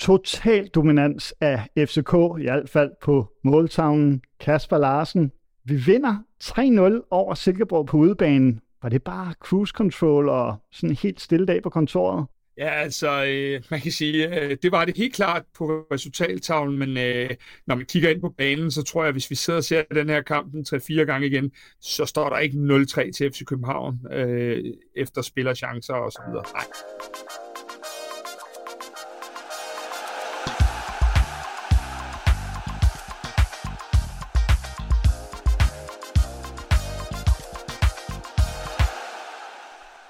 total dominans af FCK, i hvert fald på måltavlen. Kasper Larsen, vi vinder 3-0 over Silkeborg på udebanen. Var det bare cruise control og sådan en helt stille dag på kontoret? Ja, altså, øh, man kan sige, øh, det var det helt klart på resultattavlen, men øh, når man kigger ind på banen, så tror jeg, at hvis vi sidder og ser den her kamp 3-4 gange igen, så står der ikke 0-3 til FC København øh, efter spillerchancer og så videre. Nej.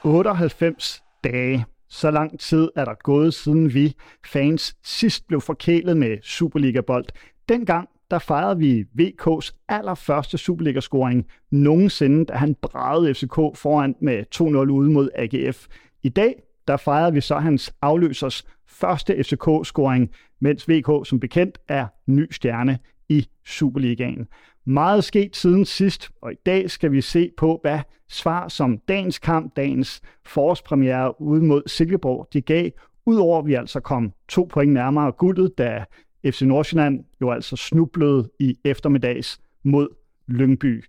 98 dage. Så lang tid er der gået, siden vi fans sidst blev forkælet med Superliga-bold. Dengang der fejrede vi VK's allerførste Superliga-scoring nogensinde, da han bragede FCK foran med 2-0 ude mod AGF. I dag der fejrede vi så hans afløsers første FCK-scoring, mens VK som bekendt er ny stjerne i Superligaen. Meget sket siden sidst, og i dag skal vi se på, hvad svar som dagens kamp, dagens forårspremiere ude mod Silkeborg, de gav, udover at vi altså kom to point nærmere guldet, da FC Nordsjælland jo altså snublede i eftermiddags mod Lyngby.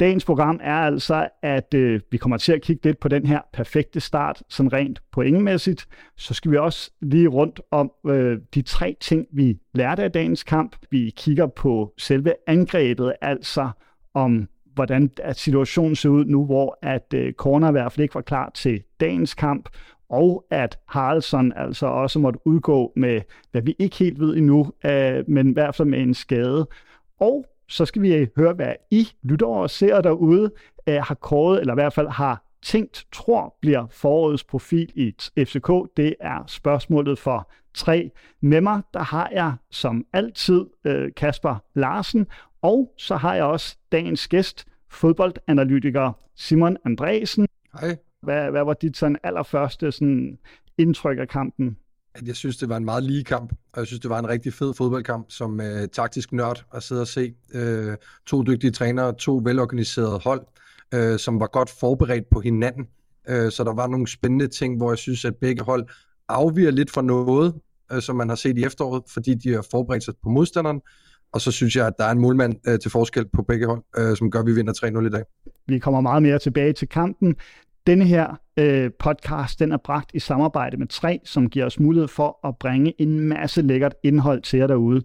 Dagens program er altså, at øh, vi kommer til at kigge lidt på den her perfekte start, sådan rent pointmæssigt. Så skal vi også lige rundt om øh, de tre ting, vi lærte af dagens kamp. Vi kigger på selve angrebet, altså om hvordan at situationen ser ud nu, hvor at øh, Corner i hvert fald ikke var klar til dagens kamp, og at Haraldsson altså også måtte udgå med, hvad vi ikke helt ved endnu, øh, men i hvert fald med en skade. Og så skal vi høre, hvad I lytter og ser derude øh, har kåret, eller i hvert fald har tænkt, tror bliver forårets profil i FCK. Det er spørgsmålet for tre. Med mig, der har jeg som altid øh, Kasper Larsen, og så har jeg også dagens gæst, fodboldanalytiker Simon Andresen. Hej. Hvad, hvad var dit sådan allerførste sådan, indtryk af kampen? Jeg synes, det var en meget lige kamp, og jeg synes, det var en rigtig fed fodboldkamp, som øh, taktisk nørd at sidde og se. Øh, to dygtige trænere, to velorganiserede hold, øh, som var godt forberedt på hinanden. Øh, så der var nogle spændende ting, hvor jeg synes, at begge hold afviger lidt fra noget, øh, som man har set i efteråret, fordi de har forberedt sig på modstanderen. Og så synes jeg, at der er en målmand øh, til forskel på begge hold, øh, som gør, at vi vinder 3-0 i dag. Vi kommer meget mere tilbage til kampen. Denne her øh, podcast, den er bragt i samarbejde med tre, som giver os mulighed for at bringe en masse lækkert indhold til jer derude.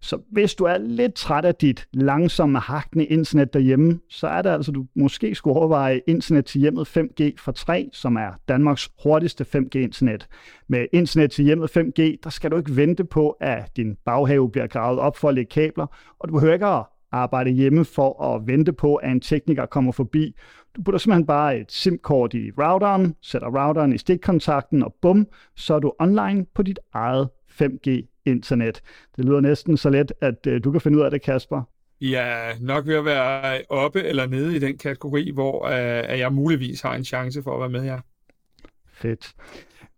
Så hvis du er lidt træt af dit langsomme, hakne internet derhjemme, så er det altså, du måske skulle overveje internet til hjemmet 5G fra 3, som er Danmarks hurtigste 5G-internet. Med internet til hjemmet 5G, der skal du ikke vente på, at din baghave bliver gravet op for at lægge kabler, og du behøver ikke at arbejde hjemme for at vente på, at en tekniker kommer forbi. Du putter simpelthen bare et SIM-kort i routeren, sætter routeren i stikkontakten, og bum, så er du online på dit eget 5G-internet. Det lyder næsten så let, at uh, du kan finde ud af det, Kasper. Ja, nok ved at være oppe eller nede i den kategori, hvor uh, jeg muligvis har en chance for at være med her. Fedt.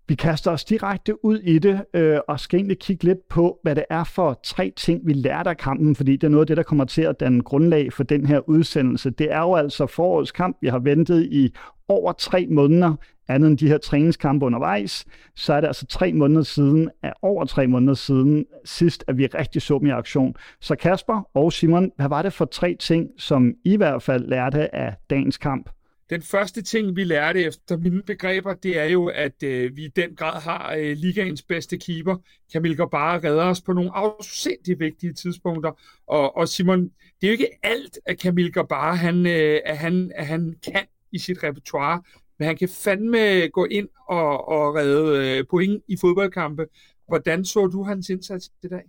Vi kaster os direkte ud i det, øh, og skal egentlig kigge lidt på, hvad det er for tre ting, vi lærte af kampen, fordi det er noget af det, der kommer til at danne grundlag for den her udsendelse. Det er jo altså forårets kamp, vi har ventet i over tre måneder, andet end de her træningskampe undervejs, så er det altså tre måneder siden, er over tre måneder siden sidst, at vi rigtig så dem i aktion. Så Kasper og Simon, hvad var det for tre ting, som I i hvert fald lærte af dagens kamp? Den første ting, vi lærte efter mine begreber, det er jo, at øh, vi i den grad har øh, ligaens bedste keeper. Kamil bare redder os på nogle afsindig vigtige tidspunkter. Og, og Simon, det er jo ikke alt, at Kamil bare han, øh, at han, at han kan i sit repertoire, men han kan fandme gå ind og, og redde øh, point i fodboldkampe. Hvordan så du hans indsats i dag?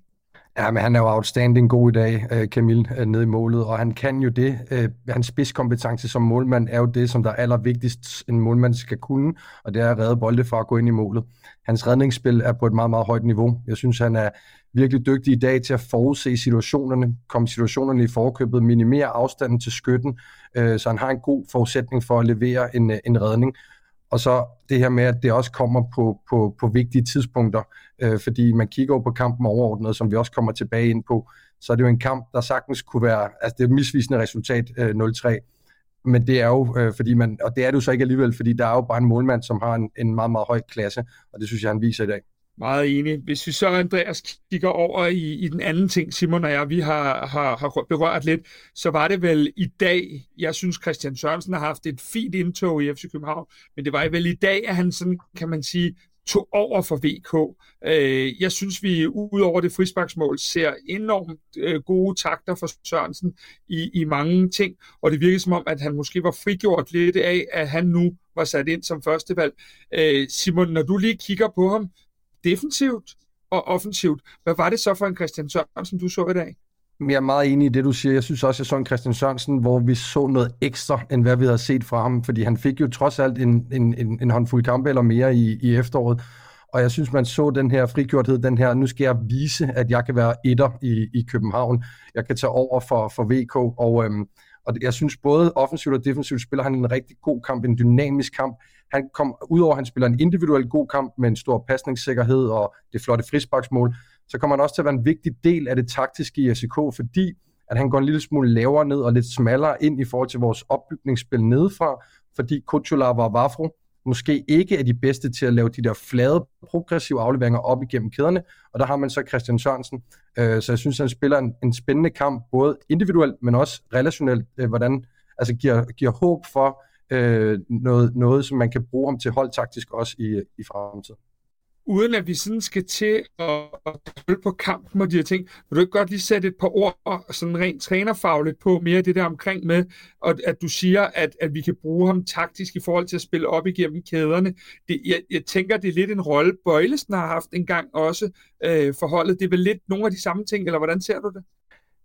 Ja, men han er jo outstanding god i dag, øh, Camille, øh, nede i målet, og han kan jo det. Øh, hans spidskompetence som målmand er jo det, som der er allervigtigst, en målmand skal kunne, og det er at redde bolde fra at gå ind i målet. Hans redningsspil er på et meget, meget højt niveau. Jeg synes, han er virkelig dygtig i dag til at forudse situationerne, komme situationerne i forkøbet, minimere afstanden til skytten, så han har en god forudsætning for at levere en, en redning og så det her med, at det også kommer på, på, på vigtige tidspunkter, øh, fordi man kigger over på kampen overordnet, som vi også kommer tilbage ind på, så er det jo en kamp, der sagtens kunne være, altså det er et misvisende resultat, øh, 0-3, men det er jo, øh, fordi man, og det er det jo så ikke alligevel, fordi der er jo bare en målmand, som har en, en meget, meget høj klasse, og det synes jeg, han viser i dag. Meget enig. Hvis vi så, Andreas, kigger over i, i den anden ting, Simon og jeg, vi har, har, har berørt lidt, så var det vel i dag, jeg synes Christian Sørensen har haft et fint indtog i FC København, men det var vel i dag, at han sådan, kan man sige, tog over for VK. Øh, jeg synes, vi ud over det frisparksmål ser enormt øh, gode takter for Sørensen i, i mange ting, og det virker som om, at han måske var frigjort lidt af, at han nu var sat ind som førstevalg. Øh, Simon, når du lige kigger på ham, defensivt og offensivt. Hvad var det så for en Christian Sørensen, du så i dag? Jeg er meget enig i det, du siger. Jeg synes også, jeg så en Christian Sørensen, hvor vi så noget ekstra, end hvad vi havde set fra ham, fordi han fik jo trods alt en, en, en, en håndfuld kampe eller mere i, i efteråret. Og jeg synes, man så den her frigjorthed, den her, nu skal jeg vise, at jeg kan være etter i, i København. Jeg kan tage over for, for VK, og, øhm, og jeg synes både offensivt og defensivt spiller han en rigtig god kamp, en dynamisk kamp. Han kom, udover at han spiller en individuel god kamp med en stor pasningssikkerhed og det flotte frisparksmål, så kommer han også til at være en vigtig del af det taktiske i SK, fordi at han går en lille smule lavere ned og lidt smallere ind i forhold til vores opbygningsspil nedefra, fordi Kuchulav og Vafro måske ikke er de bedste til at lave de der flade, progressive afleveringer op igennem kæderne, og der har man så Christian Sørensen. Øh, så jeg synes, han spiller en, en spændende kamp, både individuelt, men også relationelt, øh, hvordan altså giver, giver håb for øh, noget, noget, som man kan bruge ham til holdtaktisk også i, i fremtiden uden at vi sådan skal til at, at på kampen og de her ting, vil du ikke godt lige sætte et par ord sådan rent trænerfagligt på mere det der omkring med, at, at du siger, at, at vi kan bruge ham taktisk i forhold til at spille op igennem kæderne. Det, jeg, jeg tænker, det er lidt en rolle, Bøjlesen har haft engang også øh, forholdet. Det er vel lidt nogle af de samme ting, eller hvordan ser du det?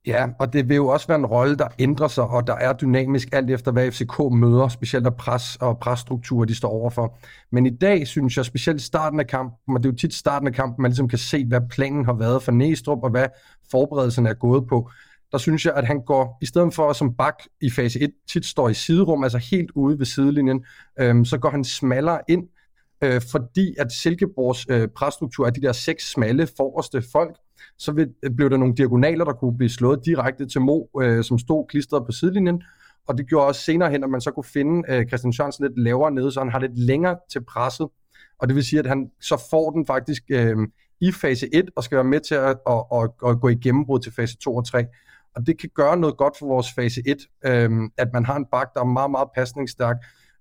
Ja, og det vil jo også være en rolle, der ændrer sig, og der er dynamisk alt efter, hvad FCK møder, specielt af pres og presstrukturer, de står overfor. Men i dag synes jeg, specielt starten af kampen, og det er jo tit starten af kampen, man ligesom kan se, hvad planen har været for Næstrup, og hvad forberedelserne er gået på. Der synes jeg, at han går, i stedet for som bak i fase 1, tit står i siderum, altså helt ude ved sidelinjen, øhm, så går han smallere ind, øh, fordi at Silkeborgs øh, presstruktur er de der seks smalle forreste folk, så vil, blev der nogle diagonaler, der kunne blive slået direkte til Mo, øh, som stod klistret på sidelinjen, og det gjorde også senere hen, at man så kunne finde øh, Christian Sørensen lidt lavere nede, så han har lidt længere til presset, og det vil sige, at han så får den faktisk øh, i fase 1, og skal være med til at, at, at, at gå i gennembrud til fase 2 og 3. Og det kan gøre noget godt for vores fase 1, øh, at man har en bak, der er meget, meget pasningsstærk,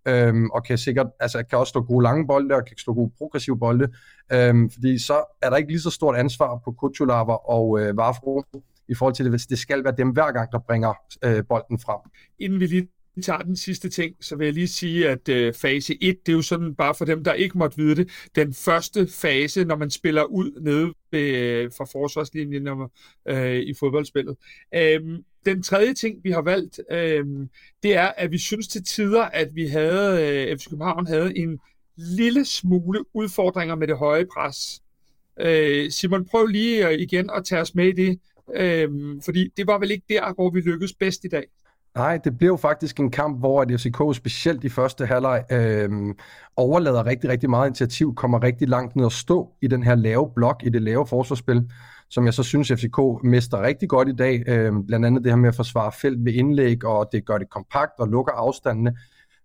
øhm, og kan sikkert, altså kan også stå gode lange bolde, og kan stå gode progressive bolde, øhm, fordi så er der ikke lige så stort ansvar på Kutsulava og øh, Vafro, i forhold til det, hvis det skal være dem hver gang, der bringer øh, bolden frem. Inden vi lige tager den sidste ting, så vil jeg lige sige, at øh, fase 1, det er jo sådan, bare for dem, der ikke måtte vide det, den første fase, når man spiller ud nede ved, øh, fra forsvarslinjen når, øh, i fodboldspillet. Øh, den tredje ting, vi har valgt, øh, det er, at vi synes til tider, at vi havde, øh, FC København havde en lille smule udfordringer med det høje pres. Øh, Simon, prøv lige øh, igen at tage os med i det, øh, fordi det var vel ikke der, hvor vi lykkedes bedst i dag. Nej, det blev faktisk en kamp, hvor at FCK specielt i første halvleg øh, overlader rigtig, rigtig meget initiativ, kommer rigtig langt ned og stå i den her lave blok, i det lave forsvarsspil som jeg så synes, FCK mester rigtig godt i dag. Øh, blandt andet det her med at forsvare felt ved indlæg, og det gør det kompakt og lukker afstandene.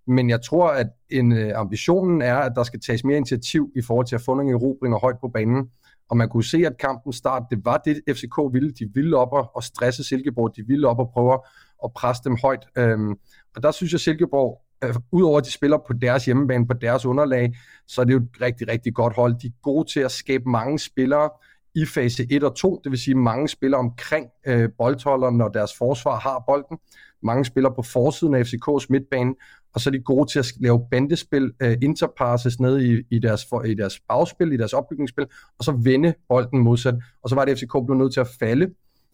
Men jeg tror, at en, øh, ambitionen er, at der skal tages mere initiativ i forhold til at få nogle erobringer højt på banen. Og man kunne se, at kampen start, det var det, FCK ville. De ville op og, og stresse Silkeborg. De ville op og prøve at presse dem højt. Øhm, og der synes jeg, Silkeborg, øh, udover at de spiller på deres hjemmebane, på deres underlag, så er det jo et rigtig, rigtig godt hold. De er gode til at skabe mange spillere, i fase 1 og 2, det vil sige mange spiller omkring øh, boldholderen, når deres forsvar har bolden. Mange spiller på forsiden af FCK's midtbane, og så er de gode til at lave bandespil, øh, interpasses ned i, i, deres, for, i deres bagspil, i deres opbygningsspil, og så vende bolden modsat. Og så var det, FCK blev nødt til at falde,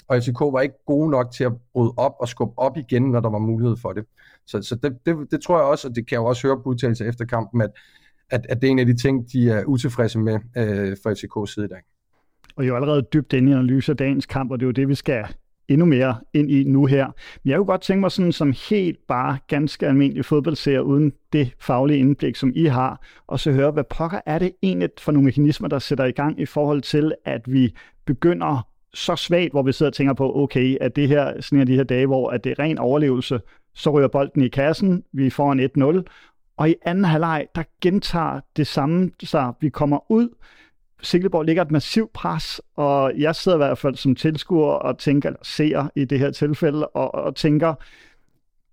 og FCK var ikke gode nok til at bryde op og skubbe op igen, når der var mulighed for det. Så, så det, det, det tror jeg også, og det kan jeg jo også høre på udtalelser efter kampen, at, at, at det er en af de ting, de er utilfredse med øh, fra FCK's side i dag og jo allerede dybt inde i analyse af dagens kamp, og det er jo det, vi skal endnu mere ind i nu her. Men jeg kunne godt tænke mig sådan som helt bare ganske almindelig fodboldseer uden det faglige indblik, som I har, og så høre, hvad pokker er det egentlig for nogle mekanismer, der sætter i gang i forhold til, at vi begynder så svagt, hvor vi sidder og tænker på, okay, at det her, sådan her de her dage, hvor at det er ren overlevelse, så ryger bolden i kassen, vi får en 1-0, og i anden halvleg, der gentager det samme så Vi kommer ud, Silkeborg ligger et massivt pres, og jeg sidder i hvert fald som tilskuer og tænker, eller ser i det her tilfælde, og, og tænker,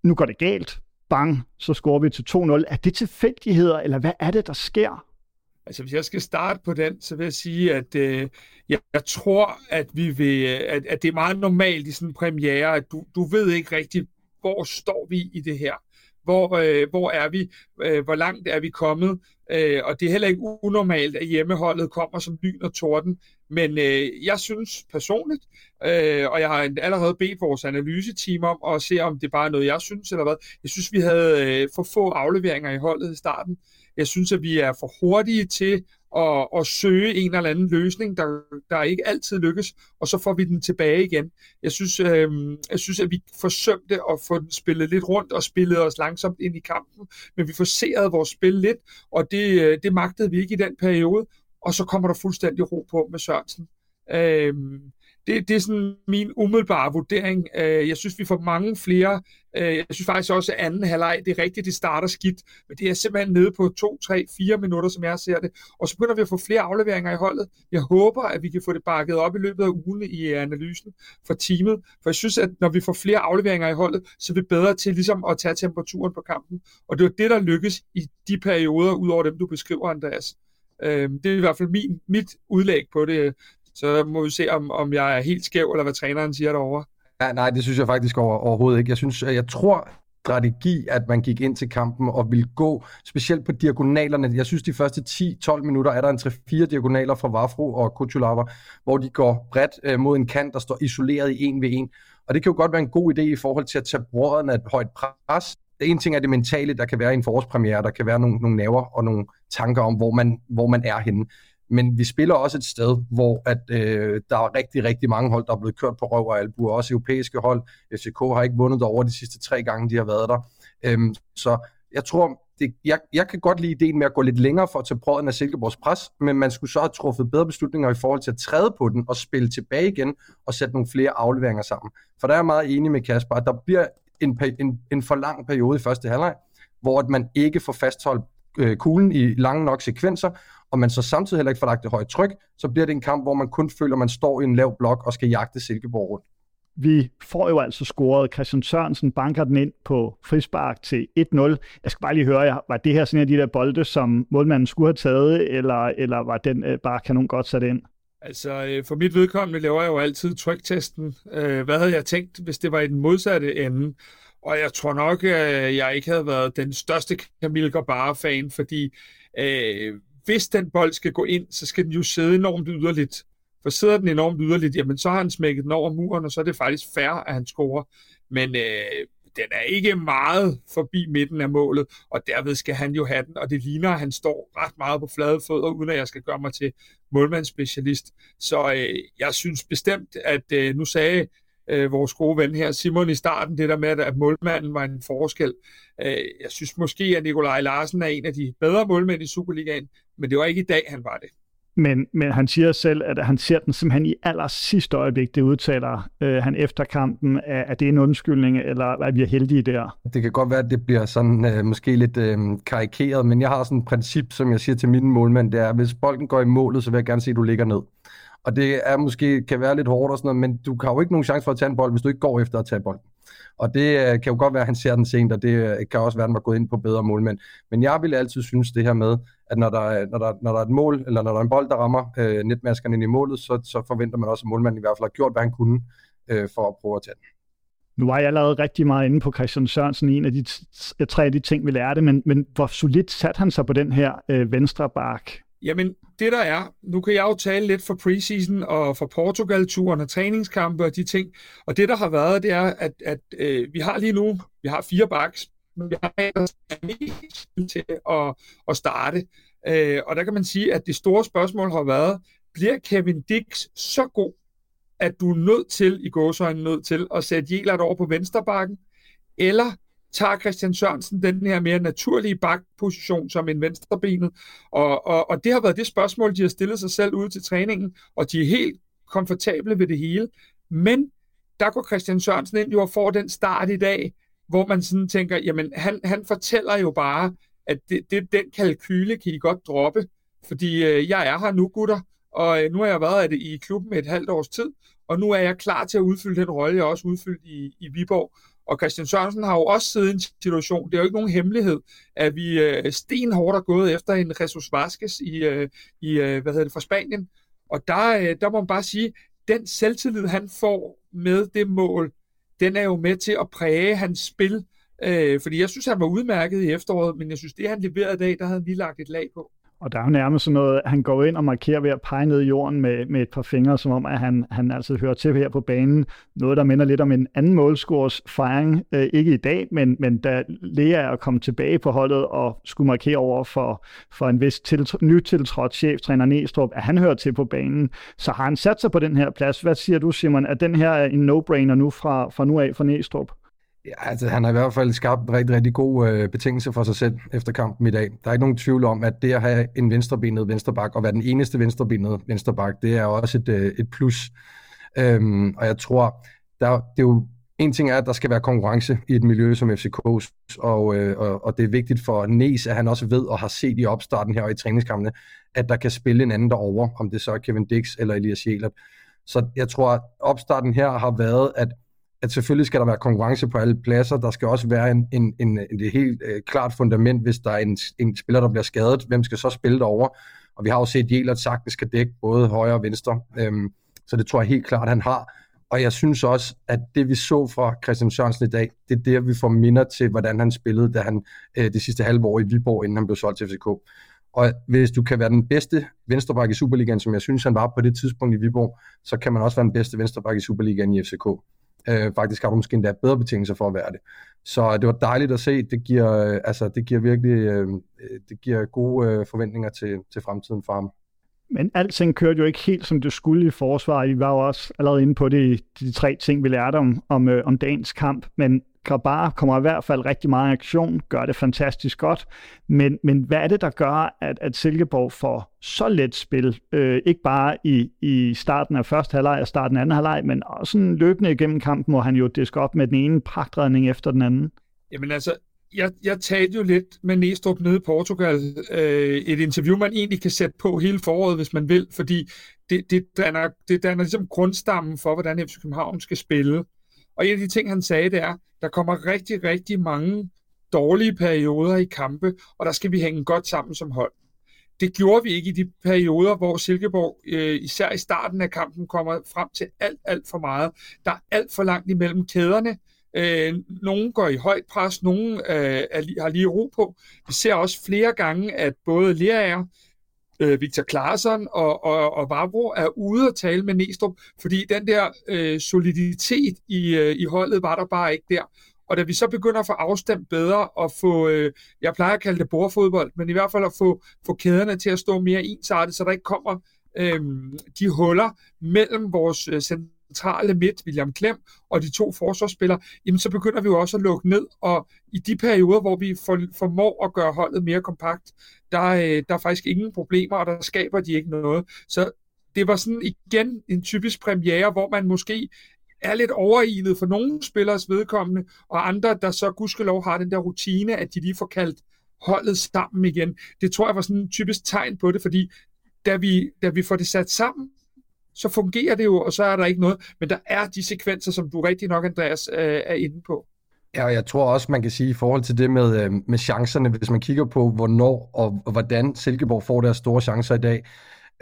nu går det galt, bang, så scorer vi til 2-0. Er det tilfældigheder, eller hvad er det, der sker? Altså, hvis jeg skal starte på den, så vil jeg sige, at øh, jeg, jeg tror, at, vi vil, øh, at, at det er meget normalt i sådan en premiere, at du, du ved ikke rigtigt, hvor står vi i det her. Hvor, øh, hvor er vi? Øh, hvor langt er vi kommet? Øh, og det er heller ikke unormalt, at hjemmeholdet kommer som lyn og torden. Men øh, jeg synes personligt, øh, og jeg har allerede bedt vores analyseteam om at se, om det bare er noget, jeg synes, eller hvad. Jeg synes, vi havde øh, for få afleveringer i holdet i starten. Jeg synes, at vi er for hurtige til at, at søge en eller anden løsning, der, der ikke altid lykkes, og så får vi den tilbage igen. Jeg synes, øh, jeg synes at vi forsømte at få den spillet lidt rundt og spillet os langsomt ind i kampen, men vi forserede vores spil lidt, og det, øh, det magtede vi ikke i den periode, og så kommer der fuldstændig ro på med Sørensen. Øh, det, det er sådan min umiddelbare vurdering. Øh, jeg synes, vi får mange flere. Øh, jeg synes faktisk også, at anden halvleg, det er rigtigt, det starter skidt, men det er simpelthen nede på 2, 3, 4 minutter, som jeg ser det. Og så begynder vi at få flere afleveringer i holdet. Jeg håber, at vi kan få det bakket op i løbet af ugen i øh, analysen for teamet, for jeg synes, at når vi får flere afleveringer i holdet, så er vi bedre til ligesom at tage temperaturen på kampen. Og det var det, der lykkes i de perioder, ud over dem, du beskriver, Andreas. Øh, det er i hvert fald min, mit udlæg på det. Så må vi se, om, om jeg er helt skæv, eller hvad træneren siger derovre. Ja, nej, det synes jeg faktisk over, overhovedet ikke. Jeg synes, jeg tror, strategi, at man gik ind til kampen og ville gå, specielt på diagonalerne. Jeg synes, de første 10-12 minutter er der en 3-4 diagonaler fra Vafro og Kuchulava, hvor de går bredt øh, mod en kant, der står isoleret i en ved en. Og det kan jo godt være en god idé i forhold til at tage brødrene af et højt pres. Det ene ting er det mentale, der kan være i en forårspremiere, der kan være nogle, nogle naver og nogle tanker om, hvor man, hvor man er henne men vi spiller også et sted, hvor at, øh, der er rigtig, rigtig mange hold, der er blevet kørt på røv og albuer, også europæiske hold. FCK har ikke vundet over de sidste tre gange, de har været der. Øhm, så jeg tror, det, jeg, jeg kan godt lide ideen med at gå lidt længere for at tage prøven af Silkeborgs pres, men man skulle så have truffet bedre beslutninger i forhold til at træde på den og spille tilbage igen og sætte nogle flere afleveringer sammen. For der er jeg meget enig med Kasper, at der bliver en, en, en for lang periode i første halvleg, hvor at man ikke får fastholdt øh, kuglen i lange nok sekvenser, og man så samtidig heller ikke får lagt det højt tryk, så bliver det en kamp, hvor man kun føler, at man står i en lav blok og skal jagte Silkeborg rundt. Vi får jo altså scoret. Christian Sørensen banker den ind på frispark til 1-0. Jeg skal bare lige høre, var det her sådan en af de der bolde, som målmanden skulle have taget, eller, eller var den øh, bare kanon godt sat ind? Altså, øh, for mit vedkommende laver jeg jo altid tryktesten. Øh, hvad havde jeg tænkt, hvis det var i den modsatte ende? Og jeg tror nok, at jeg ikke havde været den største Camille Gabara-fan, fordi øh, hvis den bold skal gå ind, så skal den jo sidde enormt yderligt. For sidder den enormt yderligt, jamen så har han smækket den over muren, og så er det faktisk fair, at han scorer. Men øh, den er ikke meget forbi midten af målet, og derved skal han jo have den, og det ligner, at han står ret meget på flade fødder, uden at jeg skal gøre mig til målmandsspecialist. Så øh, jeg synes bestemt, at øh, nu sagde øh, vores gode ven her, Simon, i starten, det der med, at målmanden var en forskel. Øh, jeg synes måske, at Nikolaj Larsen er en af de bedre målmænd i Superligaen, men det var ikke i dag, han var det. Men, men han siger selv, at han ser den simpelthen i aller sidste øjeblik, det udtaler øh, han efter kampen. Er, er det en undskyldning, eller er vi heldige der? Det kan godt være, at det bliver sådan øh, måske lidt øh, karikeret, men jeg har sådan et princip, som jeg siger til mine målmænd, det er, at hvis bolden går i målet, så vil jeg gerne se, at du ligger ned. Og det er måske kan være lidt hårdt og sådan noget, men du har jo ikke nogen chance for at tage en bold, hvis du ikke går efter at tage bolden. Og det øh, kan jo godt være, at han ser den sent, og det øh, kan også være, at han var gået ind på bedre målmænd. Men jeg vil altid synes det her med, at når der, er, når der, når der er et mål, eller når der er en bold, der rammer øh, netmaskerne ind i målet, så, så forventer man også, at målmanden i hvert fald har gjort, hvad han kunne øh, for at prøve at tage den. Nu var jeg lavet rigtig meget inde på Christian Sørensen, en af de tre af de ting, vi lærte, men, men hvor solidt satte han sig på den her øh, venstre bak? Jamen, det der er, nu kan jeg jo tale lidt for preseason og for Portugal-turen og træningskampe og de ting, og det der har været, det er, at, at øh, vi har lige nu, vi har fire backs, men vi har en, til at, at starte. Øh, og der kan man sige, at det store spørgsmål har været, bliver Kevin Dix så god, at du er nødt til, i gåsøjne nødt til, at sætte Jelert over på venstrebakken, eller tager Christian Sørensen den her mere naturlige bakposition som en venstrebenet. Og, og, og det har været det spørgsmål, de har stillet sig selv ude til træningen, og de er helt komfortable ved det hele. Men der går Christian Sørensen ind jo og får den start i dag, hvor man sådan tænker, jamen han, han fortæller jo bare, at det, det, den kalkyle kan I godt droppe, fordi øh, jeg er her nu, gutter, og øh, nu har jeg været i klubben et halvt års tid, og nu er jeg klar til at udfylde den rolle, jeg også udfyldt i, i Viborg. Og Christian Sørensen har jo også siddet i en situation, det er jo ikke nogen hemmelighed, at vi øh, stenhårdt er gået efter en Jesus Vasquez i, øh, i øh, hvad hedder det, fra Spanien. Og der, øh, der må man bare sige, den selvtillid, han får med det mål, den er jo med til at præge hans spil. Øh, fordi jeg synes, han var udmærket i efteråret, men jeg synes, det han leverede i dag, der havde han lige lagt et lag på. Og der er jo nærmest sådan noget, han går ind og markerer ved at pege ned i jorden med, med et par fingre, som om, at han, han altså hører til her på banen. Noget, der minder lidt om en anden målscores fejring. Øh, ikke i dag, men, men da Lea er kommet tilbage på holdet og skulle markere over for, for en vis til, nytiltrådt cheftræner Næstrup, at han hører til på banen. Så har han sat sig på den her plads. Hvad siger du, Simon? Er den her en no-brainer nu fra, fra nu af for Næstrup? Ja, altså han har i hvert fald skabt en rigtig, rigtig god øh, betingelse for sig selv efter kampen i dag. Der er ikke nogen tvivl om, at det at have en venstrebenet vensterbak og være den eneste venstrebenet vensterbak, det er også et, øh, et plus. Øhm, og jeg tror, der, det er jo en ting er, at der skal være konkurrence i et miljø som FCK's, og, øh, og, og det er vigtigt for Nes, at han også ved og har set i opstarten her og i træningskampene, at der kan spille en anden derover, om det så er Kevin Dix eller Elias Jelert. Så jeg tror, at opstarten her har været, at at selvfølgelig skal der være konkurrence på alle pladser. Der skal også være en, en, en, en et helt øh, klart fundament, hvis der er en, en spiller, der bliver skadet. Hvem skal så spille derover? Og vi har jo set, at Jelert sagtens skal dække både højre og venstre. Øhm, så det tror jeg helt klart, han har. Og jeg synes også, at det vi så fra Christian Sørensen i dag, det er det, vi får minder til, hvordan han spillede, da han øh, det sidste halve år i Viborg, inden han blev solgt til FCK. Og hvis du kan være den bedste venstreback i Superligaen, som jeg synes, han var på det tidspunkt i Viborg, så kan man også være den bedste venstreback i Superligaen i FCK. Øh, faktisk har du måske endda bedre betingelser for at være det. Så det var dejligt at se. Det giver, øh, altså, det giver virkelig øh, det giver gode øh, forventninger til, til fremtiden for ham. Men alting kørte jo ikke helt, som det skulle i forsvaret. Vi var jo også allerede inde på det, de tre ting, vi lærte om, om, øh, om dagens kamp. Men Grabar kommer i hvert fald rigtig meget aktion, gør det fantastisk godt, men, men hvad er det, der gør, at, at Silkeborg får så let spil, øh, ikke bare i, i starten af første halvleg og starten af anden halvleg, men også sådan løbende igennem kampen, hvor han jo disker op med den ene pragtredning efter den anden? Jamen altså, jeg, jeg talte jo lidt med Næstrup nede i Portugal, øh, et interview, man egentlig kan sætte på hele foråret, hvis man vil, fordi det, det, danner, det danner ligesom grundstammen for, hvordan FC København skal spille. Og en af de ting, han sagde, det er, der kommer rigtig, rigtig mange dårlige perioder i kampe, og der skal vi hænge godt sammen som hold. Det gjorde vi ikke i de perioder, hvor Silkeborg, øh, især i starten af kampen, kommer frem til alt, alt for meget. Der er alt for langt imellem kæderne. Øh, nogle går i højt pres, nogle øh, er, har lige ro på. Vi ser også flere gange, at både Lerager, øh, Victor Claesson og, og, og Vavro er ude at tale med Næstrup, fordi den der øh, soliditet i, øh, i holdet var der bare ikke der. Og da vi så begynder at få afstemt bedre og få, øh, jeg plejer at kalde det bordfodbold, men i hvert fald at få, få kæderne til at stå mere ensartet, så der ikke kommer øh, de huller mellem vores øh, centrale midt, William Klem, og de to forsvarsspillere, jamen så begynder vi jo også at lukke ned, og i de perioder, hvor vi for, formår at gøre holdet mere kompakt, der, øh, der er faktisk ingen problemer, og der skaber de ikke noget. Så det var sådan igen en typisk premiere, hvor man måske er lidt overilet for nogle spillers vedkommende, og andre, der så gudskelov har den der rutine, at de lige får kaldt holdet sammen igen. Det tror jeg var sådan en typisk tegn på det, fordi da vi, da vi får det sat sammen, så fungerer det jo, og så er der ikke noget. Men der er de sekvenser, som du rigtig nok, Andreas, øh, er inde på. Ja, og jeg tror også, man kan sige i forhold til det med, øh, med chancerne, hvis man kigger på, hvornår og, og hvordan Silkeborg får deres store chancer i dag.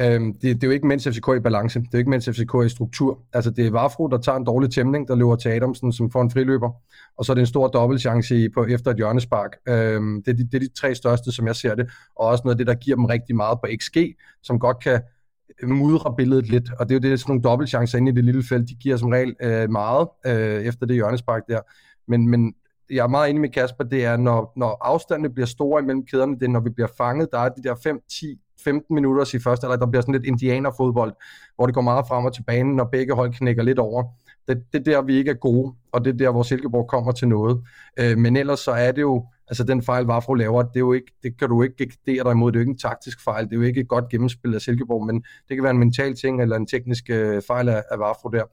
Øhm, det, det er jo ikke mens FCK i balance. Det er jo ikke mens FCK i struktur. Altså det er Vafro, der tager en dårlig tæmning, der løber til Adamsen, som får en friløber. Og så er det en stor dobbeltchance i, på, efter et hjørnespark. Øhm, det, er de, det er de tre største, som jeg ser det. Og også noget af det, der giver dem rigtig meget på XG, som godt kan mudrer billedet lidt, og det er jo det, sådan nogle dobbeltchancer inde i det lille felt, de giver som regel øh, meget øh, efter det hjørnespark der. Men, men jeg er meget enig med Kasper, det er, når, når afstandene bliver store imellem kæderne, det er, når vi bliver fanget, der er de der 5, 10, 15 minutter i første, eller der bliver sådan lidt indianerfodbold, hvor det går meget frem og til banen, når begge hold knækker lidt over. Det, det er der, vi ikke er gode, og det er der, hvor Silkeborg kommer til noget. Øh, men ellers så er det jo, altså den fejl, Vafro laver, det, er jo ikke, det kan du ikke gardere dig imod. Det er jo ikke en taktisk fejl, det er jo ikke et godt gennemspil af Silkeborg, men det kan være en mental ting, eller en teknisk øh, fejl af, af Vafro der.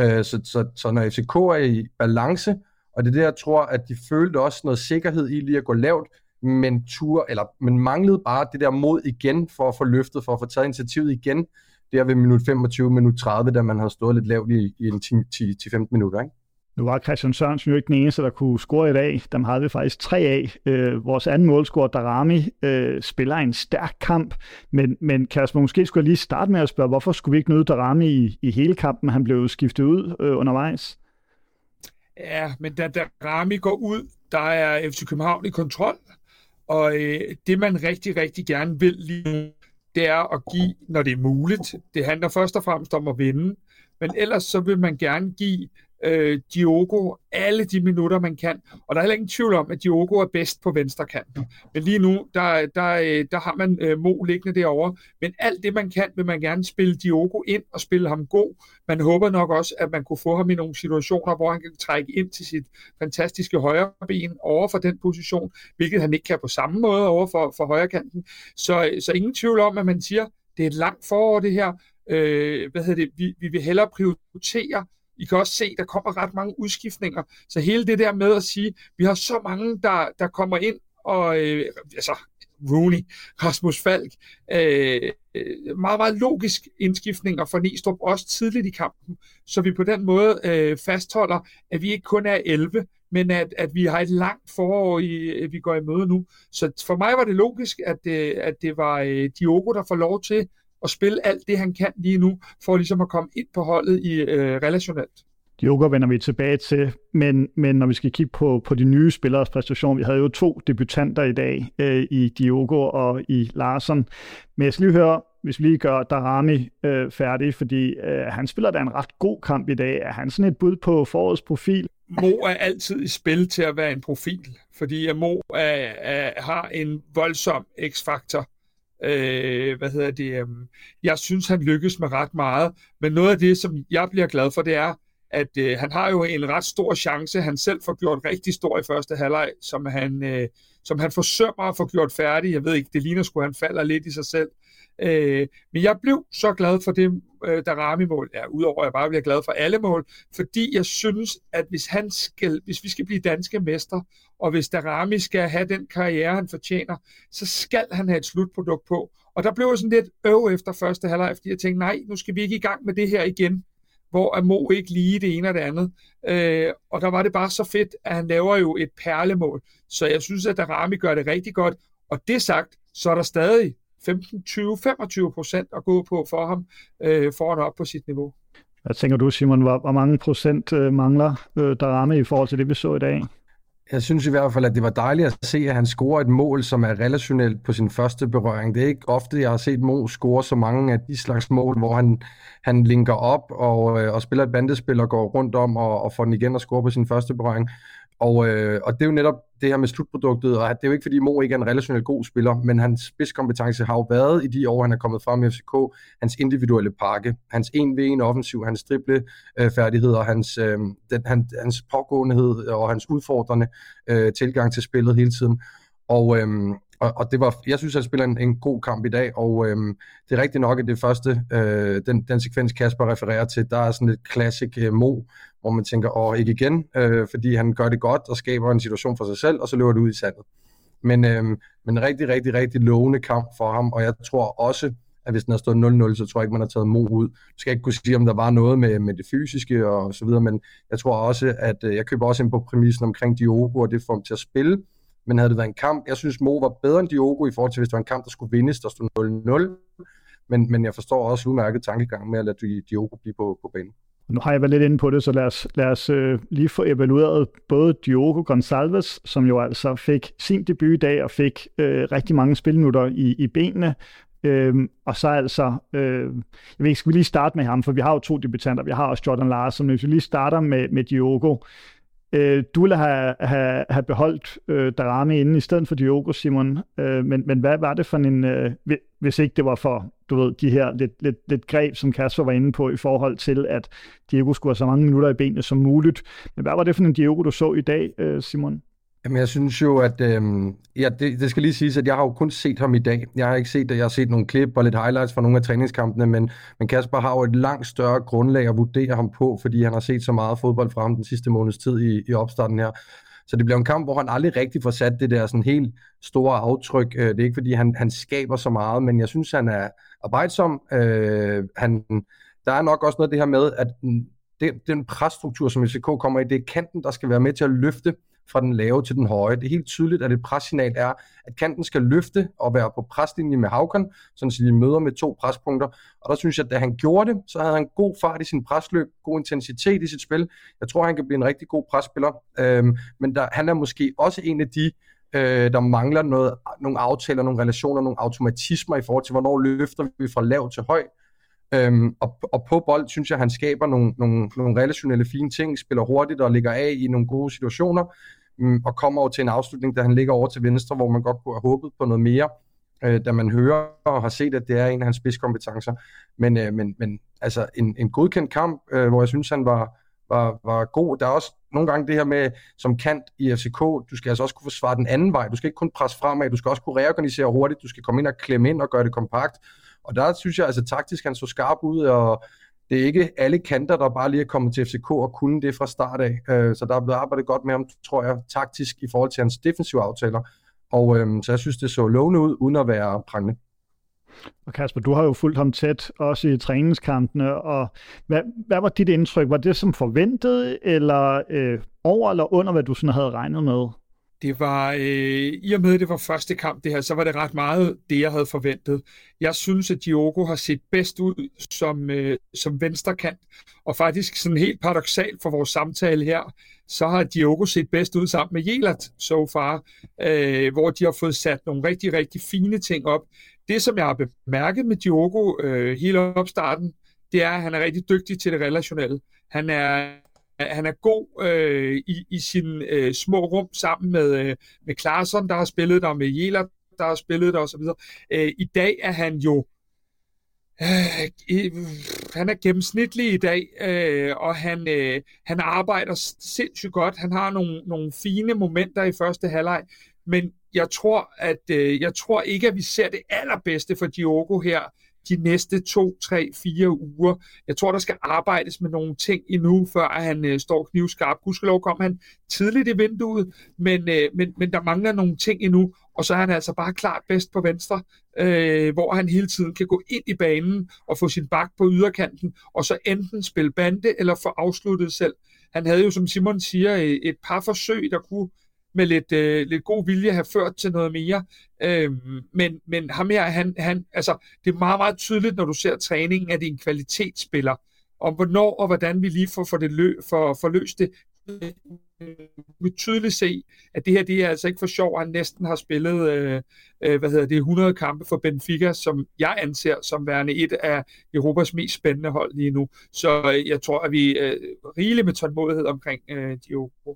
Øh, så, så, så når FCK er i balance, og det er der, jeg tror, at de følte også noget sikkerhed i lige at gå lavt, men tur, eller men manglede bare det der mod igen for at få løftet, for at få taget initiativet igen der ved minut 25, minut 30, da man har stået lidt lavt i, i en 10-15 minutter. Ikke? Nu var Christian Sørensen jo ikke den eneste, der kunne score i dag. Dem havde vi faktisk tre af. Øh, vores anden målscorer, Darami, øh, spiller en stærk kamp. Men, men Kasper, måske skulle jeg lige starte med at spørge, hvorfor skulle vi ikke nyde Darami i, i hele kampen? Han blev skiftet ud øh, undervejs. Ja, men da Darami går ud, der er FC København i kontrol. Og øh, det, man rigtig, rigtig gerne vil lige nu, det er at give, når det er muligt. Det handler først og fremmest om at vinde. Men ellers så vil man gerne give øh, Diogo alle de minutter, man kan. Og der er heller ingen tvivl om, at Diogo er bedst på venstre kant. Men lige nu, der, der, øh, der har man øh, Mo liggende derovre. Men alt det, man kan, vil man gerne spille Diogo ind og spille ham god. Man håber nok også, at man kunne få ham i nogle situationer, hvor han kan trække ind til sit fantastiske højre ben over for den position, hvilket han ikke kan på samme måde over for, for højre kanten. Så, så ingen tvivl om, at man siger, det er et langt forår det her. Øh, hvad hedder det? Vi, vi vil hellere prioritere i kan også se, der kommer ret mange udskiftninger. Så hele det der med at sige, vi har så mange, der, der kommer ind, og øh, altså Rooney, Rasmus Falk, øh, meget, meget logisk indskiftninger for Nistrup, også tidligt i kampen, så vi på den måde øh, fastholder, at vi ikke kun er 11, men at, at vi har et langt forår, i, øh, vi går i møde nu. Så for mig var det logisk, at, øh, at det var øh, Diogo, der får lov til at spille alt det, han kan lige nu, for ligesom at komme ind på holdet i øh, relationelt. Diogo vender vi tilbage til, men, men når vi skal kigge på, på de nye spillers præstation, vi havde jo to debutanter i dag øh, i Diogo og i Larsen. Men jeg skal lige høre, hvis vi lige gør Darami øh, færdig, fordi øh, han spiller da en ret god kamp i dag. Er han sådan et bud på forårets profil? Mo er altid i spil til at være en profil, fordi Mo er, er, har en voldsom x-faktor. Øh, hvad hedder det? Øh, jeg synes, han lykkes med ret meget, men noget af det, som jeg bliver glad for, det er, at øh, han har jo en ret stor chance. Han selv får gjort rigtig stor i første halvleg, som han, øh, som han forsømmer at få gjort færdig. Jeg ved ikke, det ligner sgu, han falder lidt i sig selv. Øh, men jeg blev så glad for det øh, der Rami-mål. Ja, udover at jeg bare bliver glad for alle mål, fordi jeg synes, at hvis, han skal, hvis vi skal blive danske mester, og hvis Darami skal have den karriere, han fortjener, så skal han have et slutprodukt på. Og der blev jeg sådan lidt øv efter første halvleg, fordi jeg tænkte, nej, nu skal vi ikke i gang med det her igen hvor Amo Mo ikke lige det ene og det andet. Øh, og der var det bare så fedt, at han laver jo et perlemål. Så jeg synes, at Darami gør det rigtig godt. Og det sagt, så er der stadig 15, 20, 25 procent at gå på for ham, øh, for at op på sit niveau. Hvad tænker du, Simon? Hvor, hvor mange procent øh, mangler øh, Darami i forhold til det, vi så i dag? Jeg synes i hvert fald, at det var dejligt at se, at han scorer et mål, som er relationelt på sin første berøring. Det er ikke ofte, jeg har set Mo score så mange af de slags mål, hvor han, han linker op og, øh, og spiller et bandespil og går rundt om og, og får den igen og scorer på sin første berøring. Og, øh, og det er jo netop det her med slutproduktet, og det er jo ikke fordi Mo ikke er en relationelt god spiller, men hans spidskompetence har jo været i de år, han er kommet frem i FCK, hans individuelle pakke, hans 1v1 offensiv, hans drible øh, færdigheder, hans, øh, den, han, hans pågåenhed og hans udfordrende øh, tilgang til spillet hele tiden. Og, øhm, og, og det var, jeg synes, han spiller en, en god kamp i dag, og øhm, det er rigtigt nok, at det første, øh, den, den sekvens Kasper refererer til, der er sådan et classic øh, Mo, hvor man tænker, åh, ikke igen, øh, fordi han gør det godt og skaber en situation for sig selv, og så løber det ud i sandet. Men, øh, men en rigtig, rigtig, rigtig lovende kamp for ham, og jeg tror også, at hvis den har stået 0-0, så tror jeg ikke, man har taget Mo ud. Jeg skal ikke kunne sige, om der var noget med, med det fysiske og så videre, men jeg tror også, at øh, jeg køber også ind på præmissen omkring Diogo, og det får ham til at spille, men havde det været en kamp, jeg synes Mo var bedre end Diogo i forhold til, hvis det var en kamp, der skulle vindes, der stod 0-0, men, men jeg forstår også udmærket tankegang med at lade Diogo blive på, på banen. Nu har jeg været lidt inde på det, så lad os, lad os øh, lige få evalueret både Diogo Gonçalves, som jo altså fik sin debut i dag og fik øh, rigtig mange spilminutter i, i benene, Øhm, og så altså, øh, jeg ved ikke, skal vi lige starte med ham, for vi har jo to debutanter, vi har også Jordan Larsen, men hvis vi lige starter med, med Diogo, øh, du ville have, have, have beholdt øh, Darami inde i stedet for Diogo, Simon, øh, men, men hvad var det for en, øh, hvis ikke det var for du ved, de her lidt, lidt, lidt greb, som Kasper var inde på, i forhold til, at Diego skulle have så mange minutter i benene som muligt. Men hvad var det for en Diego, du så i dag, øh, Simon? Jamen, jeg synes jo, at øh, ja, det, det skal lige siges, at jeg har jo kun set ham i dag. Jeg har ikke set det. Jeg har set nogle klip og lidt highlights fra nogle af træningskampene, men, men Kasper har jo et langt større grundlag at vurdere ham på, fordi han har set så meget fodbold fra ham den sidste måneds tid i, i opstarten her. Så det bliver en kamp, hvor han aldrig rigtig får sat det der sådan helt store aftryk. Øh, det er ikke fordi, han, han skaber så meget, men jeg synes, han er arbejdsom. Øh, han, der er nok også noget af det her med, at det, den presstruktur, som FCK kommer i, det er kanten, der skal være med til at løfte fra den lave til den høje. Det er helt tydeligt, at et pressignal er, at kanten skal løfte og være på preslinje med Havkon, sådan så de møder med to prespunkter. Og der synes jeg, at da han gjorde det, så havde han god fart i sin presløb, god intensitet i sit spil. Jeg tror, han kan blive en rigtig god presspiller. Øhm, men der, han er måske også en af de, øh, der mangler noget, nogle aftaler, nogle relationer, nogle automatismer i forhold til, hvornår løfter vi fra lav til høj. Øhm, og, og på bold synes jeg, han skaber nogle, nogle, nogle relationelle fine ting, spiller hurtigt og ligger af i nogle gode situationer, øhm, og kommer over til en afslutning, da han ligger over til venstre, hvor man godt kunne have håbet på noget mere, øh, da man hører og har set, at det er en af hans spidskompetencer. Men, øh, men, men altså en, en godkendt kamp, øh, hvor jeg synes, han var, var, var god. Der er også nogle gange det her med, som kant i FCK, du skal altså også kunne forsvare den anden vej. Du skal ikke kun presse fremad, du skal også kunne reorganisere hurtigt, du skal komme ind og klemme ind og gøre det kompakt. Og der synes jeg altså taktisk, han så skarp ud, og det er ikke alle kanter, der bare lige er kommet til FCK og kunne det fra start af. Øh, så der er blevet arbejdet godt med ham, tror jeg, taktisk i forhold til hans defensive aftaler. Og øhm, så jeg synes, det så lovende ud, uden at være prangende. Og Kasper, du har jo fulgt ham tæt, også i træningskampene, og hvad, hvad var dit indtryk? Var det som forventet, eller øh, over eller under, hvad du sådan havde regnet med? Det var, øh, i og med at det var første kamp det her, så var det ret meget det, jeg havde forventet. Jeg synes, at Diogo har set bedst ud som, øh, som venstrekant, og faktisk sådan helt paradoxalt for vores samtale her, så har Diogo set bedst ud sammen med Jelat so far, øh, hvor de har fået sat nogle rigtig, rigtig fine ting op. Det, som jeg har bemærket med Diogo øh, hele opstarten, det er, at han er rigtig dygtig til det relationelle. Han er han er god øh, i, i sine øh, små rum sammen med, øh, med Klaarsson, der har spillet der, med Jela, der har spillet der osv. Øh, I dag er han jo øh, han er gennemsnitlig i dag, øh, og han, øh, han arbejder sindssygt godt. Han har nogle, nogle fine momenter i første halvleg, men jeg tror, at øh, jeg tror ikke, at vi ser det allerbedste for Diogo her de næste to, tre, fire uger. Jeg tror, der skal arbejdes med nogle ting endnu, før han øh, står knivskarp. Gudskelov kom han tidligt i vinduet, men, øh, men, men der mangler nogle ting endnu, og så er han altså bare klart bedst på venstre, øh, hvor han hele tiden kan gå ind i banen og få sin bak på yderkanten, og så enten spille bande eller få afsluttet selv. Han havde jo, som Simon siger, øh, et par forsøg, der kunne med lidt, øh, lidt god vilje have ført til noget mere. Øh, men, men ham her, han, han, altså, det er meget, meget tydeligt, når du ser træningen, at det er en kvalitetsspiller. Og hvornår og hvordan vi lige får, for det lø, for, for løst det, øh, vi tydeligt se, at det her det er altså ikke for sjov, han næsten har spillet øh, øh, hvad hedder det, 100 kampe for Benfica, som jeg anser som værende et af Europas mest spændende hold lige nu. Så øh, jeg tror, at vi er øh, rigeligt med tålmodighed omkring øh, Diogo.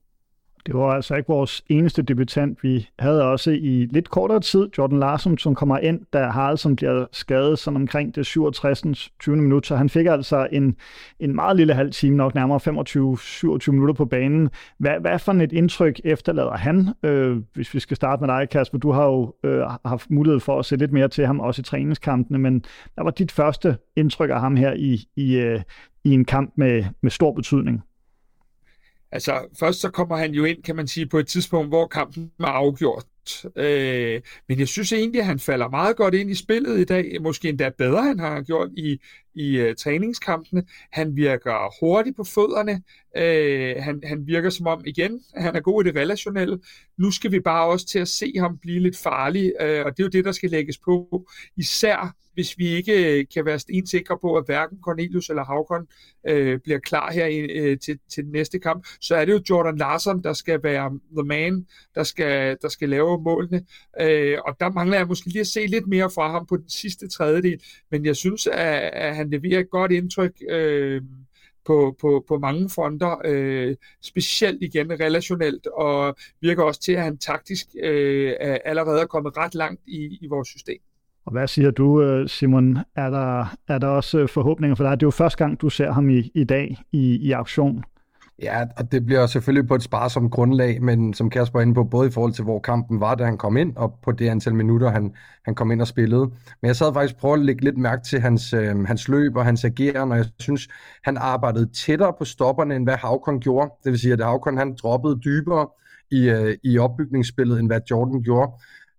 Det var altså ikke vores eneste debutant. Vi havde også i lidt kortere tid Jordan Larsen, som kommer ind, da Haraldsson bliver skadet sådan omkring det 67. 20. minut. Så han fik altså en, en meget lille halv time, nok nærmere 25-27 minutter på banen. Hvad, hvad for et indtryk efterlader han? Øh, hvis vi skal starte med dig, Kasper. Du har jo øh, haft mulighed for at se lidt mere til ham, også i træningskampene. Men hvad var dit første indtryk af ham her i, i, øh, i en kamp med, med stor betydning? Altså, først så kommer han jo ind, kan man sige, på et tidspunkt, hvor kampen er afgjort. Øh, men jeg synes egentlig, at han falder meget godt ind i spillet i dag. Måske endda bedre, han har gjort i, i uh, træningskampene. Han virker hurtigt på fødderne. Øh, han, han virker som om, igen, han er god i det relationelle. Nu skal vi bare også til at se ham blive lidt farlig, øh, og det er jo det, der skal lægges på. Især hvis vi ikke øh, kan være stensikre på, at hverken Cornelius eller Havkon øh, bliver klar her øh, til, til den næste kamp, så er det jo Jordan Larsen, der skal være the man, der skal, der skal lave målene. øh, og der mangler jeg måske lige at se lidt mere fra ham på den sidste tredjedel, men jeg synes, at, at han leverer et godt indtryk øh, på, på, på mange fronter, øh, specielt igen relationelt, og virker også til, at han taktisk øh, er allerede er kommet ret langt i, i vores system. Og hvad siger du, øh, Simon? Er der, er der også øh, forhåbninger for dig? Det er jo første gang, du ser ham i, i dag i, i aktion. Ja, og det bliver selvfølgelig på et sparsomt grundlag, men som Kasper er inde på, både i forhold til, hvor kampen var, da han kom ind, og på det antal minutter, han, han kom ind og spillede. Men jeg sad faktisk prøve at lægge lidt mærke til hans, øh, hans løb og hans ageren, og jeg synes, han arbejdede tættere på stopperne, end hvad Havkon gjorde. Det vil sige, at Havkon han droppede dybere i, øh, i opbygningsspillet, end hvad Jordan gjorde.